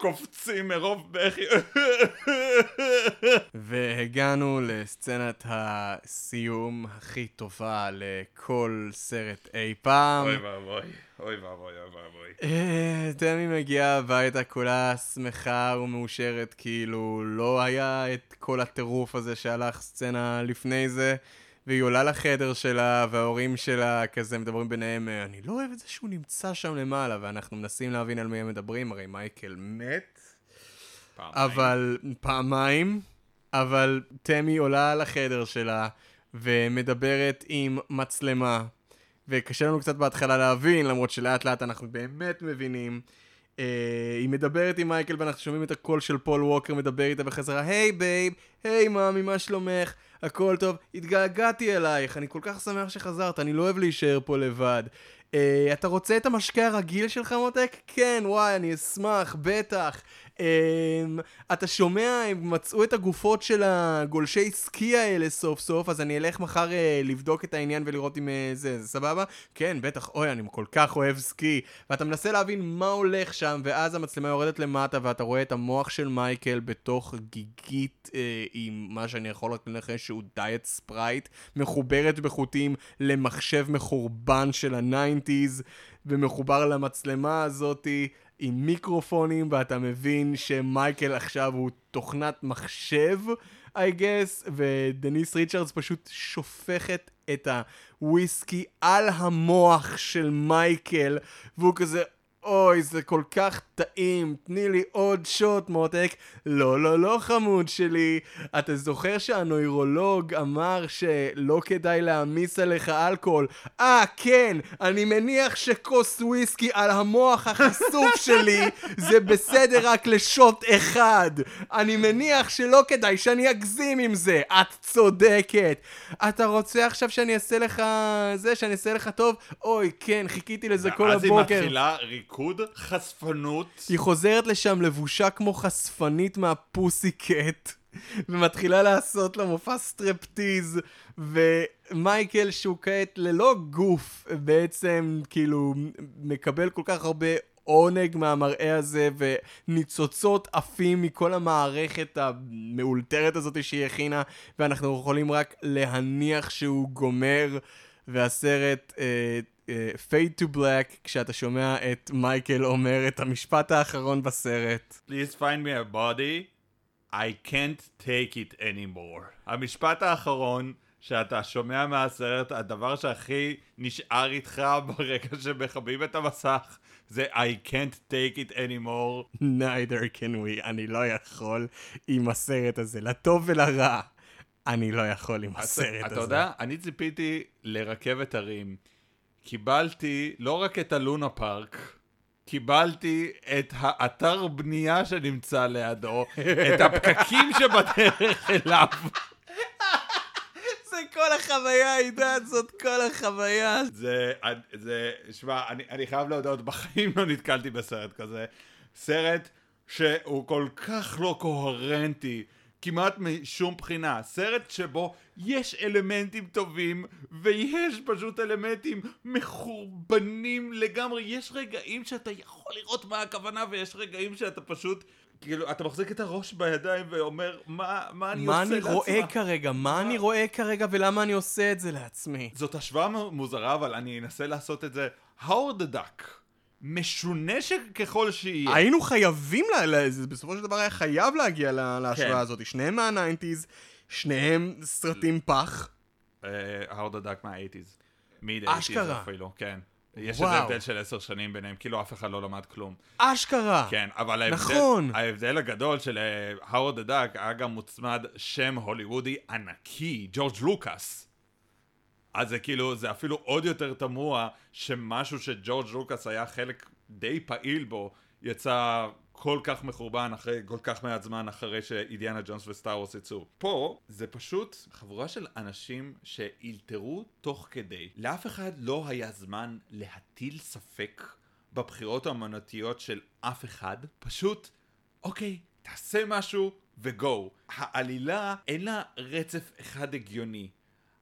קופצים מרוב בכי. והגענו לסצנת הסיום הכי טובה לכל סרט אי פעם. אוי ואבוי, אוי ואבוי, אוי ואבוי. אה, תמי מגיעה הביתה כולה שמחה ומאושרת, כאילו לא היה את כל הטירוף הזה שהלך סצנה לפני זה, והיא עולה לחדר שלה, וההורים שלה כזה מדברים ביניהם, "אה, אני לא אוהב את זה שהוא נמצא שם למעלה, ואנחנו מנסים להבין על מי הם מדברים, הרי מייקל מת, פעמיים. אבל פעמיים, אבל תמי עולה לחדר שלה ומדברת עם מצלמה, וקשה לנו קצת בהתחלה להבין, למרות שלאט לאט אנחנו באמת מבינים. Uh, היא מדברת עם מייקל ואנחנו שומעים את הקול של פול ווקר מדבר איתה בחזרה, hey babe, היי מאמי, מה שלומך? הכל טוב, התגעגעתי אלייך, אני כל כך שמח שחזרת, אני לא אוהב להישאר פה לבד. Uh, אתה רוצה את המשקה הרגיל שלך מותק? כן, וואי, אני אשמח, בטח. אתה שומע, הם מצאו את הגופות של הגולשי סקי האלה סוף סוף, אז אני אלך מחר uh, לבדוק את העניין ולראות אם uh, זה, זה סבבה? כן, בטח, אוי, אני כל כך אוהב סקי. ואתה מנסה להבין מה הולך שם, ואז המצלמה יורדת למטה, ואתה רואה את המוח של מייקל בתוך גיגית uh, עם מה שאני יכול רק לנחש שהוא דיאט ספרייט, מחוברת בחוטים למחשב מחורבן של ה nineties, ומחובר למצלמה הזאתי. עם מיקרופונים, ואתה מבין שמייקל עכשיו הוא תוכנת מחשב, I guess, ודניס ריצ'רדס פשוט שופכת את הוויסקי על המוח של מייקל, והוא כזה, אוי, זה כל כך טעים, תני לי עוד שוט, מותק. לא, לא, לא, חמוד שלי. אתה זוכר שהנוירולוג אמר שלא כדאי להעמיס עליך אלכוהול? אה, כן, אני מניח שכוס וויסקי על המוח החשוף שלי זה בסדר רק לשוט אחד. אני מניח שלא כדאי שאני אגזים עם זה. את צודקת. אתה רוצה עכשיו שאני אעשה לך זה, שאני אעשה לך טוב? אוי, כן, חיכיתי לזה כל ואז היא הבוקר. מתחילה ריקוד, חשפנות. היא חוזרת לשם לבושה כמו חשפנית מהפוסי קט, ומתחילה לעשות לו מופע סטרפטיז, ומייקל שהוא כעת ללא גוף, בעצם כאילו מקבל כל כך הרבה עונג מהמראה הזה, וניצוצות עפים מכל המערכת המאולתרת הזאת שהיא הכינה, ואנחנו יכולים רק להניח שהוא גומר, והסרט... אה, אה, Fade to Black, כשאתה שומע את מייקל אומר את המשפט האחרון בסרט. Please find me a body, I can't take it anymore. המשפט האחרון שאתה שומע מהסרט, הדבר שהכי נשאר איתך ברגע שמכבים את המסך, זה I can't take it anymore. neither can we, אני לא יכול עם הסרט הזה, לטוב ולרע. אני לא יכול עם הסרט הזה. אתה יודע, אני ציפיתי לרכבת הרים. קיבלתי לא רק את הלונה פארק, קיבלתי את האתר בנייה שנמצא לידו, את הפקקים שבדרך אליו. זה כל החוויה, עידן, זאת כל החוויה. זה, זה, שמע, אני, אני חייב להודות, בחיים לא נתקלתי בסרט כזה. סרט שהוא כל כך לא קוהרנטי. כמעט משום בחינה. סרט שבו יש אלמנטים טובים, ויש פשוט אלמנטים מחורבנים לגמרי. יש רגעים שאתה יכול לראות מה הכוונה, ויש רגעים שאתה פשוט... כאילו, אתה מחזיק את הראש בידיים ואומר, מה, מה אני מה עושה אני לעצמי? רואה כרגע? מה אני רואה כרגע ולמה אני עושה את זה לעצמי? זאת השוואה מוזרה, אבל אני אנסה לעשות את זה. Howard the Duck. משונה ככל שיהיה. היינו חייבים, לה, לה, זה בסופו של דבר היה חייב להגיע לה, להשוואה כן. הזאת. שניהם מה nineties, שניהם סרטים פח. אה, Howard the Duck מה-80's. מיד אשכרה. אפילו, כן. יש וואו. איזה הבדל של עשר שנים ביניהם, כאילו אף אחד לא למד כלום. אשכרה. כן, אבל ההבדל, נכון. ההבדל הגדול של Howard the Duck היה גם מוצמד שם הוליוודי ענקי, ג'ורג' לוקאס. אז זה כאילו, זה אפילו עוד יותר תמוה שמשהו שג'ורג' לוקאס היה חלק די פעיל בו, יצא כל כך מחורבן אחרי כל כך מעט זמן אחרי שאידיאנה ג'ונס וסטאר וורס יצאו. פה זה פשוט חבורה של אנשים שאילתרו תוך כדי. לאף אחד לא היה זמן להטיל ספק בבחירות האמנותיות של אף אחד. פשוט, אוקיי, תעשה משהו וגו. העלילה אין לה רצף אחד הגיוני.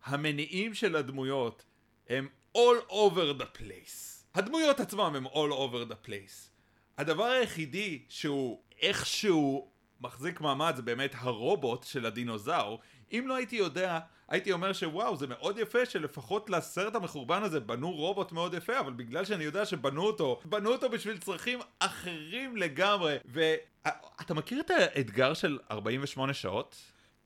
המניעים של הדמויות הם all over the place. הדמויות עצמם הם all over the place. הדבר היחידי שהוא איכשהו מחזיק מעמד זה באמת הרובוט של הדינוזאור. אם לא הייתי יודע, הייתי אומר שוואו, זה מאוד יפה שלפחות לסרט המחורבן הזה בנו רובוט מאוד יפה, אבל בגלל שאני יודע שבנו אותו, בנו אותו בשביל צרכים אחרים לגמרי. ואתה מכיר את האתגר של 48 שעות?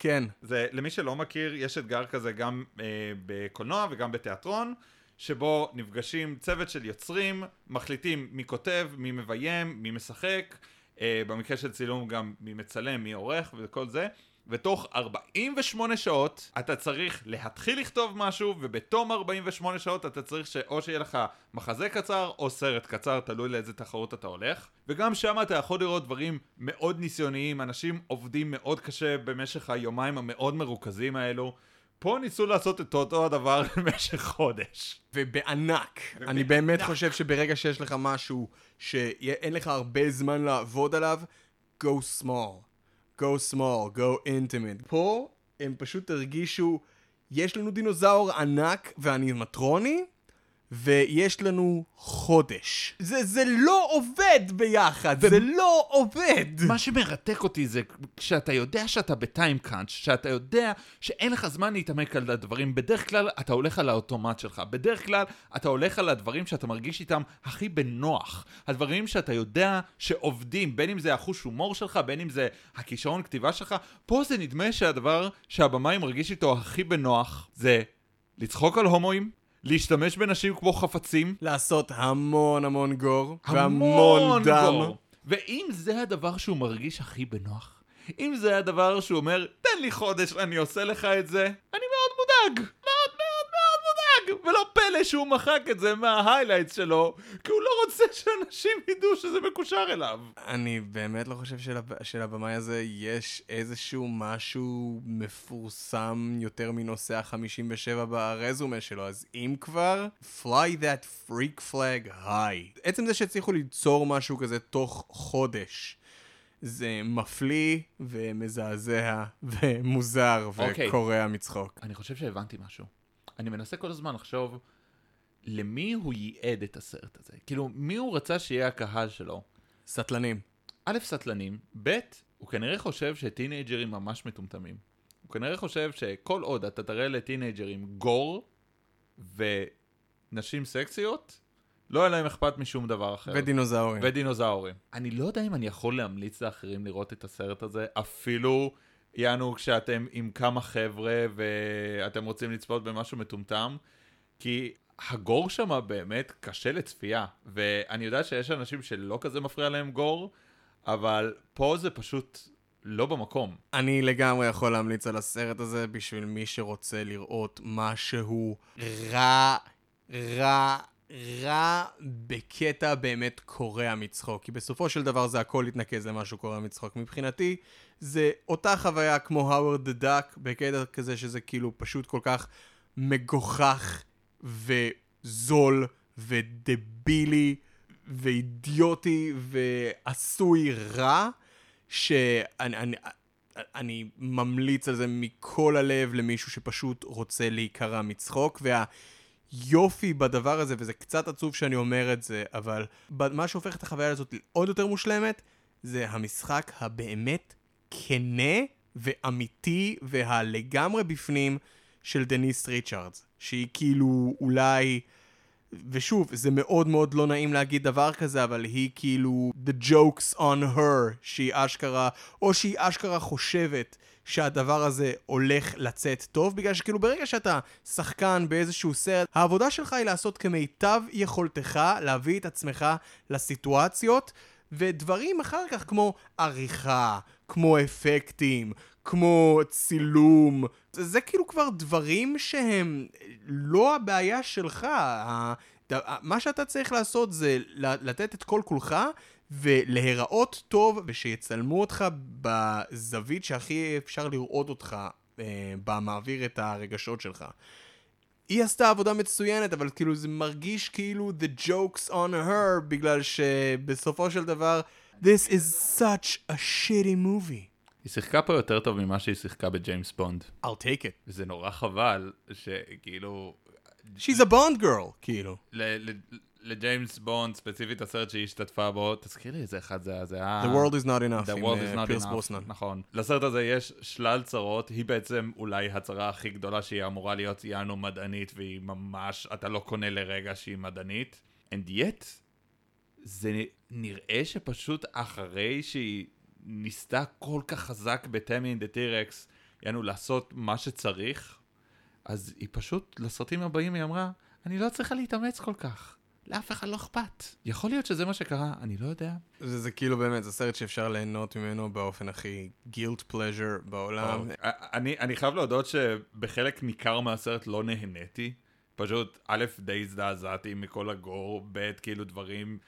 כן. זה, למי שלא מכיר, יש אתגר כזה גם אה, בקולנוע וגם בתיאטרון, שבו נפגשים צוות של יוצרים, מחליטים מי כותב, מי מביים, מי משחק, אה, במקרה של צילום גם מי מצלם, מי עורך וכל זה, ותוך 48 שעות אתה צריך להתחיל לכתוב משהו, ובתום 48 שעות אתה צריך שאו שיהיה לך מחזה קצר או סרט קצר, תלוי לאיזה תחרות אתה הולך. וגם שם אתה יכול לראות דברים מאוד ניסיוניים, אנשים עובדים מאוד קשה במשך היומיים המאוד מרוכזים האלו. פה ניסו לעשות את אותו הדבר למשך חודש. ובענק. אני באמת חושב שברגע שיש לך משהו שאין לך הרבה זמן לעבוד עליו, go small. Go small, go intimate. פה הם פשוט הרגישו, יש לנו דינוזאור ענק ואנימטרוני, ויש לנו חודש. זה, זה לא עובד ביחד, זה לא עובד. מה שמרתק אותי זה כשאתה יודע שאתה בטיים קאנץ', שאתה יודע שאין לך זמן להתעמק על הדברים, בדרך כלל אתה הולך על האוטומט שלך, בדרך כלל אתה הולך על הדברים שאתה מרגיש איתם הכי בנוח, הדברים שאתה יודע שעובדים, בין אם זה החוש הומור שלך, בין אם זה הכישרון כתיבה שלך, פה זה נדמה שהדבר שהבמאי מרגיש איתו הכי בנוח זה לצחוק על הומואים, להשתמש בנשים כמו חפצים. לעשות המון המון גור, והמון המון דם. גור. ואם זה הדבר שהוא מרגיש הכי בנוח, אם זה הדבר שהוא אומר, תן לי חודש, אני עושה לך את זה, אני מאוד מודאג. מודאג. ולא פלא שהוא מחק את זה מההיילייטס שלו, כי הוא לא רוצה שאנשים ידעו שזה מקושר אליו. אני באמת לא חושב שלב... שלבמאי הזה יש איזשהו משהו מפורסם יותר מנושא ה-57 ברזומה שלו, אז אם כבר, fly that freak flag high. עצם זה שהצליחו ליצור משהו כזה תוך חודש. זה מפליא ומזעזע ומוזר אוקיי. וקורע מצחוק. אני חושב שהבנתי משהו. אני מנסה כל הזמן לחשוב למי הוא ייעד את הסרט הזה. כאילו, מי הוא רצה שיהיה הקהל שלו? סטלנים. א', סטלנים, ב', הוא כנראה חושב שטינג'רים ממש מטומטמים. הוא כנראה חושב שכל עוד אתה תראה לטינג'רים גור ונשים סקסיות, לא יהיה להם אכפת משום דבר אחר. ודינוזאורים. ודינוזאורים. אני לא יודע אם אני יכול להמליץ לאחרים לראות את הסרט הזה, אפילו יענו כשאתם עם כמה חבר'ה ואתם רוצים לצפות במשהו מטומטם, כי הגור שם באמת קשה לצפייה, ואני יודע שיש אנשים שלא כזה מפריע להם גור, אבל פה זה פשוט לא במקום. אני לגמרי יכול להמליץ על הסרט הזה בשביל מי שרוצה לראות משהו רע, רע, רע בקטע באמת קורע מצחוק. כי בסופו של דבר זה הכל התנקז למשהו קורע מצחוק. מבחינתי, זה אותה חוויה כמו האוורד דאק, בקטע כזה שזה כאילו פשוט כל כך מגוחך וזול ודבילי ואידיוטי ועשוי רע. שאני אני, אני ממליץ על זה מכל הלב למישהו שפשוט רוצה להיקרע מצחוק, והיופי בדבר הזה, וזה קצת עצוב שאני אומר את זה, אבל מה שהופך את החוויה הזאת לעוד יותר מושלמת, זה המשחק הבאמת כנה ואמיתי והלגמרי בפנים של דניס ריצ'רדס, שהיא כאילו אולי... ושוב, זה מאוד מאוד לא נעים להגיד דבר כזה, אבל היא כאילו the jokes on her, שהיא אשכרה, או שהיא אשכרה חושבת שהדבר הזה הולך לצאת טוב, בגלל שכאילו ברגע שאתה שחקן באיזשהו סרט, העבודה שלך היא לעשות כמיטב יכולתך להביא את עצמך לסיטואציות, ודברים אחר כך כמו עריכה, כמו אפקטים, כמו צילום, זה, כאילו כבר דברים שהם לא הבעיה שלך. מה שאתה צריך לעשות זה לתת את כל כולך ולהיראות טוב ושיצלמו אותך בזווית שהכי אפשר לראות אותך אה, במעביר את הרגשות שלך. היא עשתה עבודה מצוינת, אבל כאילו זה מרגיש כאילו the jokes on her, בגלל שבסופו של דבר, this is such a shitty movie. היא שיחקה פה יותר טוב ממה שהיא שיחקה בג'יימס בונד. I'll take it. וזה נורא חבל שכאילו... She's a Bond girl, כאילו. לג'יימס בונד, ספציפית הסרט שהיא השתתפה בו, תזכיר לי איזה אחד זה היה, זה היה... The world is not enough, The world אה, is not enough, ברוסנן. נכון. לסרט הזה יש שלל צרות, היא בעצם אולי הצרה הכי גדולה שהיא אמורה להיות יענו מדענית, והיא ממש, אתה לא קונה לרגע שהיא מדענית. And yet, זה נראה שפשוט אחרי שהיא ניסתה כל כך חזק בתמי אינדה טירקס, יענו לעשות מה שצריך, אז היא פשוט, לסרטים הבאים היא אמרה, אני לא צריכה להתאמץ כל כך. לאף אחד לא אכפת. יכול להיות שזה מה שקרה, אני לא יודע. זה, זה כאילו באמת, זה סרט שאפשר ליהנות ממנו באופן הכי guilt pleasure בעולם. טוב, אני, אני חייב להודות שבחלק ניכר מהסרט לא נהניתי. פשוט, א', די הזדעזעתי מכל הגור, ב', כאילו דברים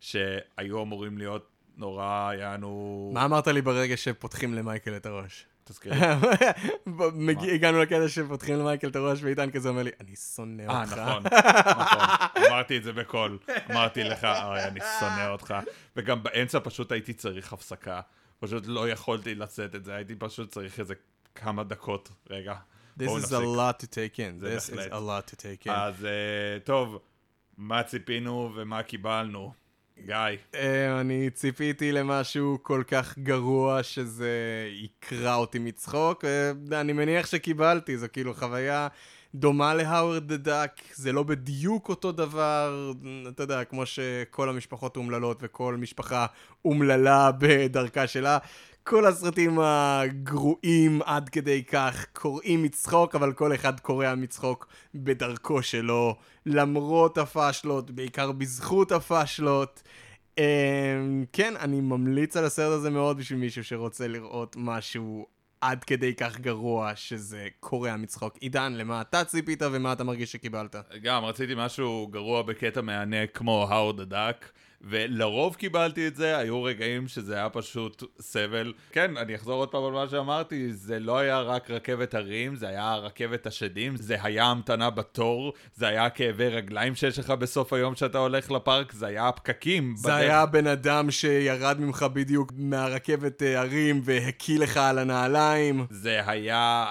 שהיו אמורים להיות נורא, יענו... מה אמרת לי ברגע שפותחים למייקל את הראש? תזכיר לי. הגענו לקטע שפותחים למייקל את הראש, ועידן כזה אומר לי, אני שונא אה, אותך. נכון, נכון. אמרתי את זה בקול. אמרתי לך, אוי, אני שונא אותך. וגם באמצע פשוט הייתי צריך הפסקה. פשוט לא יכולתי לשאת את זה, הייתי פשוט צריך איזה כמה דקות. רגע. This is a lot to take in. This is a lot to take in. אז אה, טוב, מה ציפינו ומה קיבלנו? גיא. אה, אני ציפיתי למשהו כל כך גרוע שזה יקרע אותי מצחוק. אה, אני מניח שקיבלתי, זו כאילו חוויה דומה להאוורד דה דאק, זה לא בדיוק אותו דבר, אתה יודע, כמו שכל המשפחות אומללות וכל משפחה אומללה בדרכה שלה. כל הסרטים הגרועים עד כדי כך קוראים מצחוק, אבל כל אחד קורע מצחוק בדרכו שלו, למרות הפאשלות, בעיקר בזכות הפאשלות. Um, כן, אני ממליץ על הסרט הזה מאוד בשביל מישהו שרוצה לראות משהו עד כדי כך גרוע שזה קורע מצחוק. עידן, למה אתה ציפית ומה אתה מרגיש שקיבלת? גם, רציתי משהו גרוע בקטע מהנה כמו האורד הדק. ולרוב קיבלתי את זה, היו רגעים שזה היה פשוט סבל. כן, אני אחזור עוד פעם על מה שאמרתי, זה לא היה רק רכבת הרים, זה היה רכבת השדים, זה היה המתנה בתור, זה היה כאבי רגליים שיש לך בסוף היום שאתה הולך לפארק, זה היה הפקקים. זה בדרך. היה בן אדם שירד ממך בדיוק מהרכבת אה, הרים והקיא לך על הנעליים. זה היה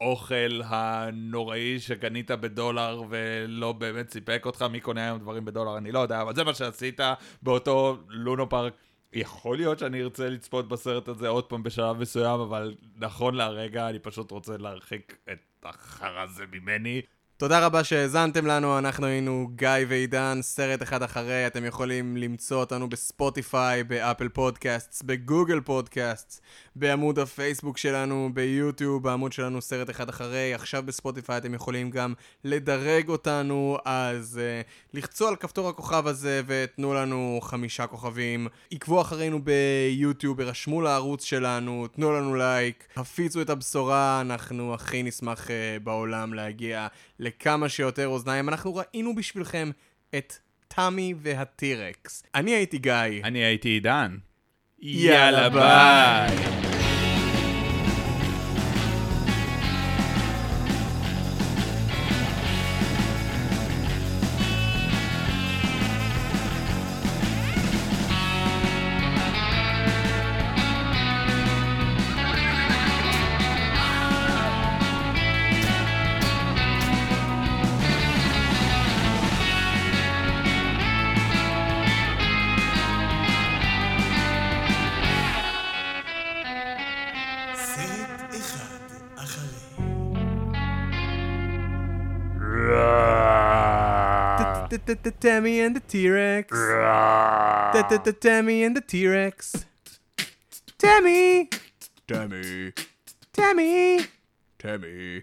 האוכל הנוראי שקנית בדולר ולא באמת סיפק אותך, מי קונה היום דברים בדולר, אני לא יודע, אבל זה מה שעשית. באותו לונה פארק. יכול להיות שאני ארצה לצפות בסרט הזה עוד פעם בשלב מסוים, אבל נכון להרגע אני פשוט רוצה להרחיק את החרא הזה ממני. תודה רבה שהאזנתם לנו, אנחנו היינו גיא ועידן, סרט אחד אחרי, אתם יכולים למצוא אותנו בספוטיפיי, באפל פודקאסטס, בגוגל פודקאסטס, בעמוד הפייסבוק שלנו, ביוטיוב, בעמוד שלנו סרט אחד אחרי, עכשיו בספוטיפיי אתם יכולים גם לדרג אותנו, אז uh, לחצו על כפתור הכוכב הזה ותנו לנו חמישה כוכבים, עקבו אחרינו ביוטיוב, הרשמו לערוץ שלנו, תנו לנו לייק, הפיצו את הבשורה, אנחנו הכי נשמח uh, בעולם להגיע לכמה שיותר אוזניים. אנחנו ראינו בשבילכם את תמי והטירקס. אני הייתי גיא. אני הייתי עידן. יאללה ביי. Tammy and the T-Rex. Tammy and the T-Rex. Tammy. Tammy. Tammy. Tammy.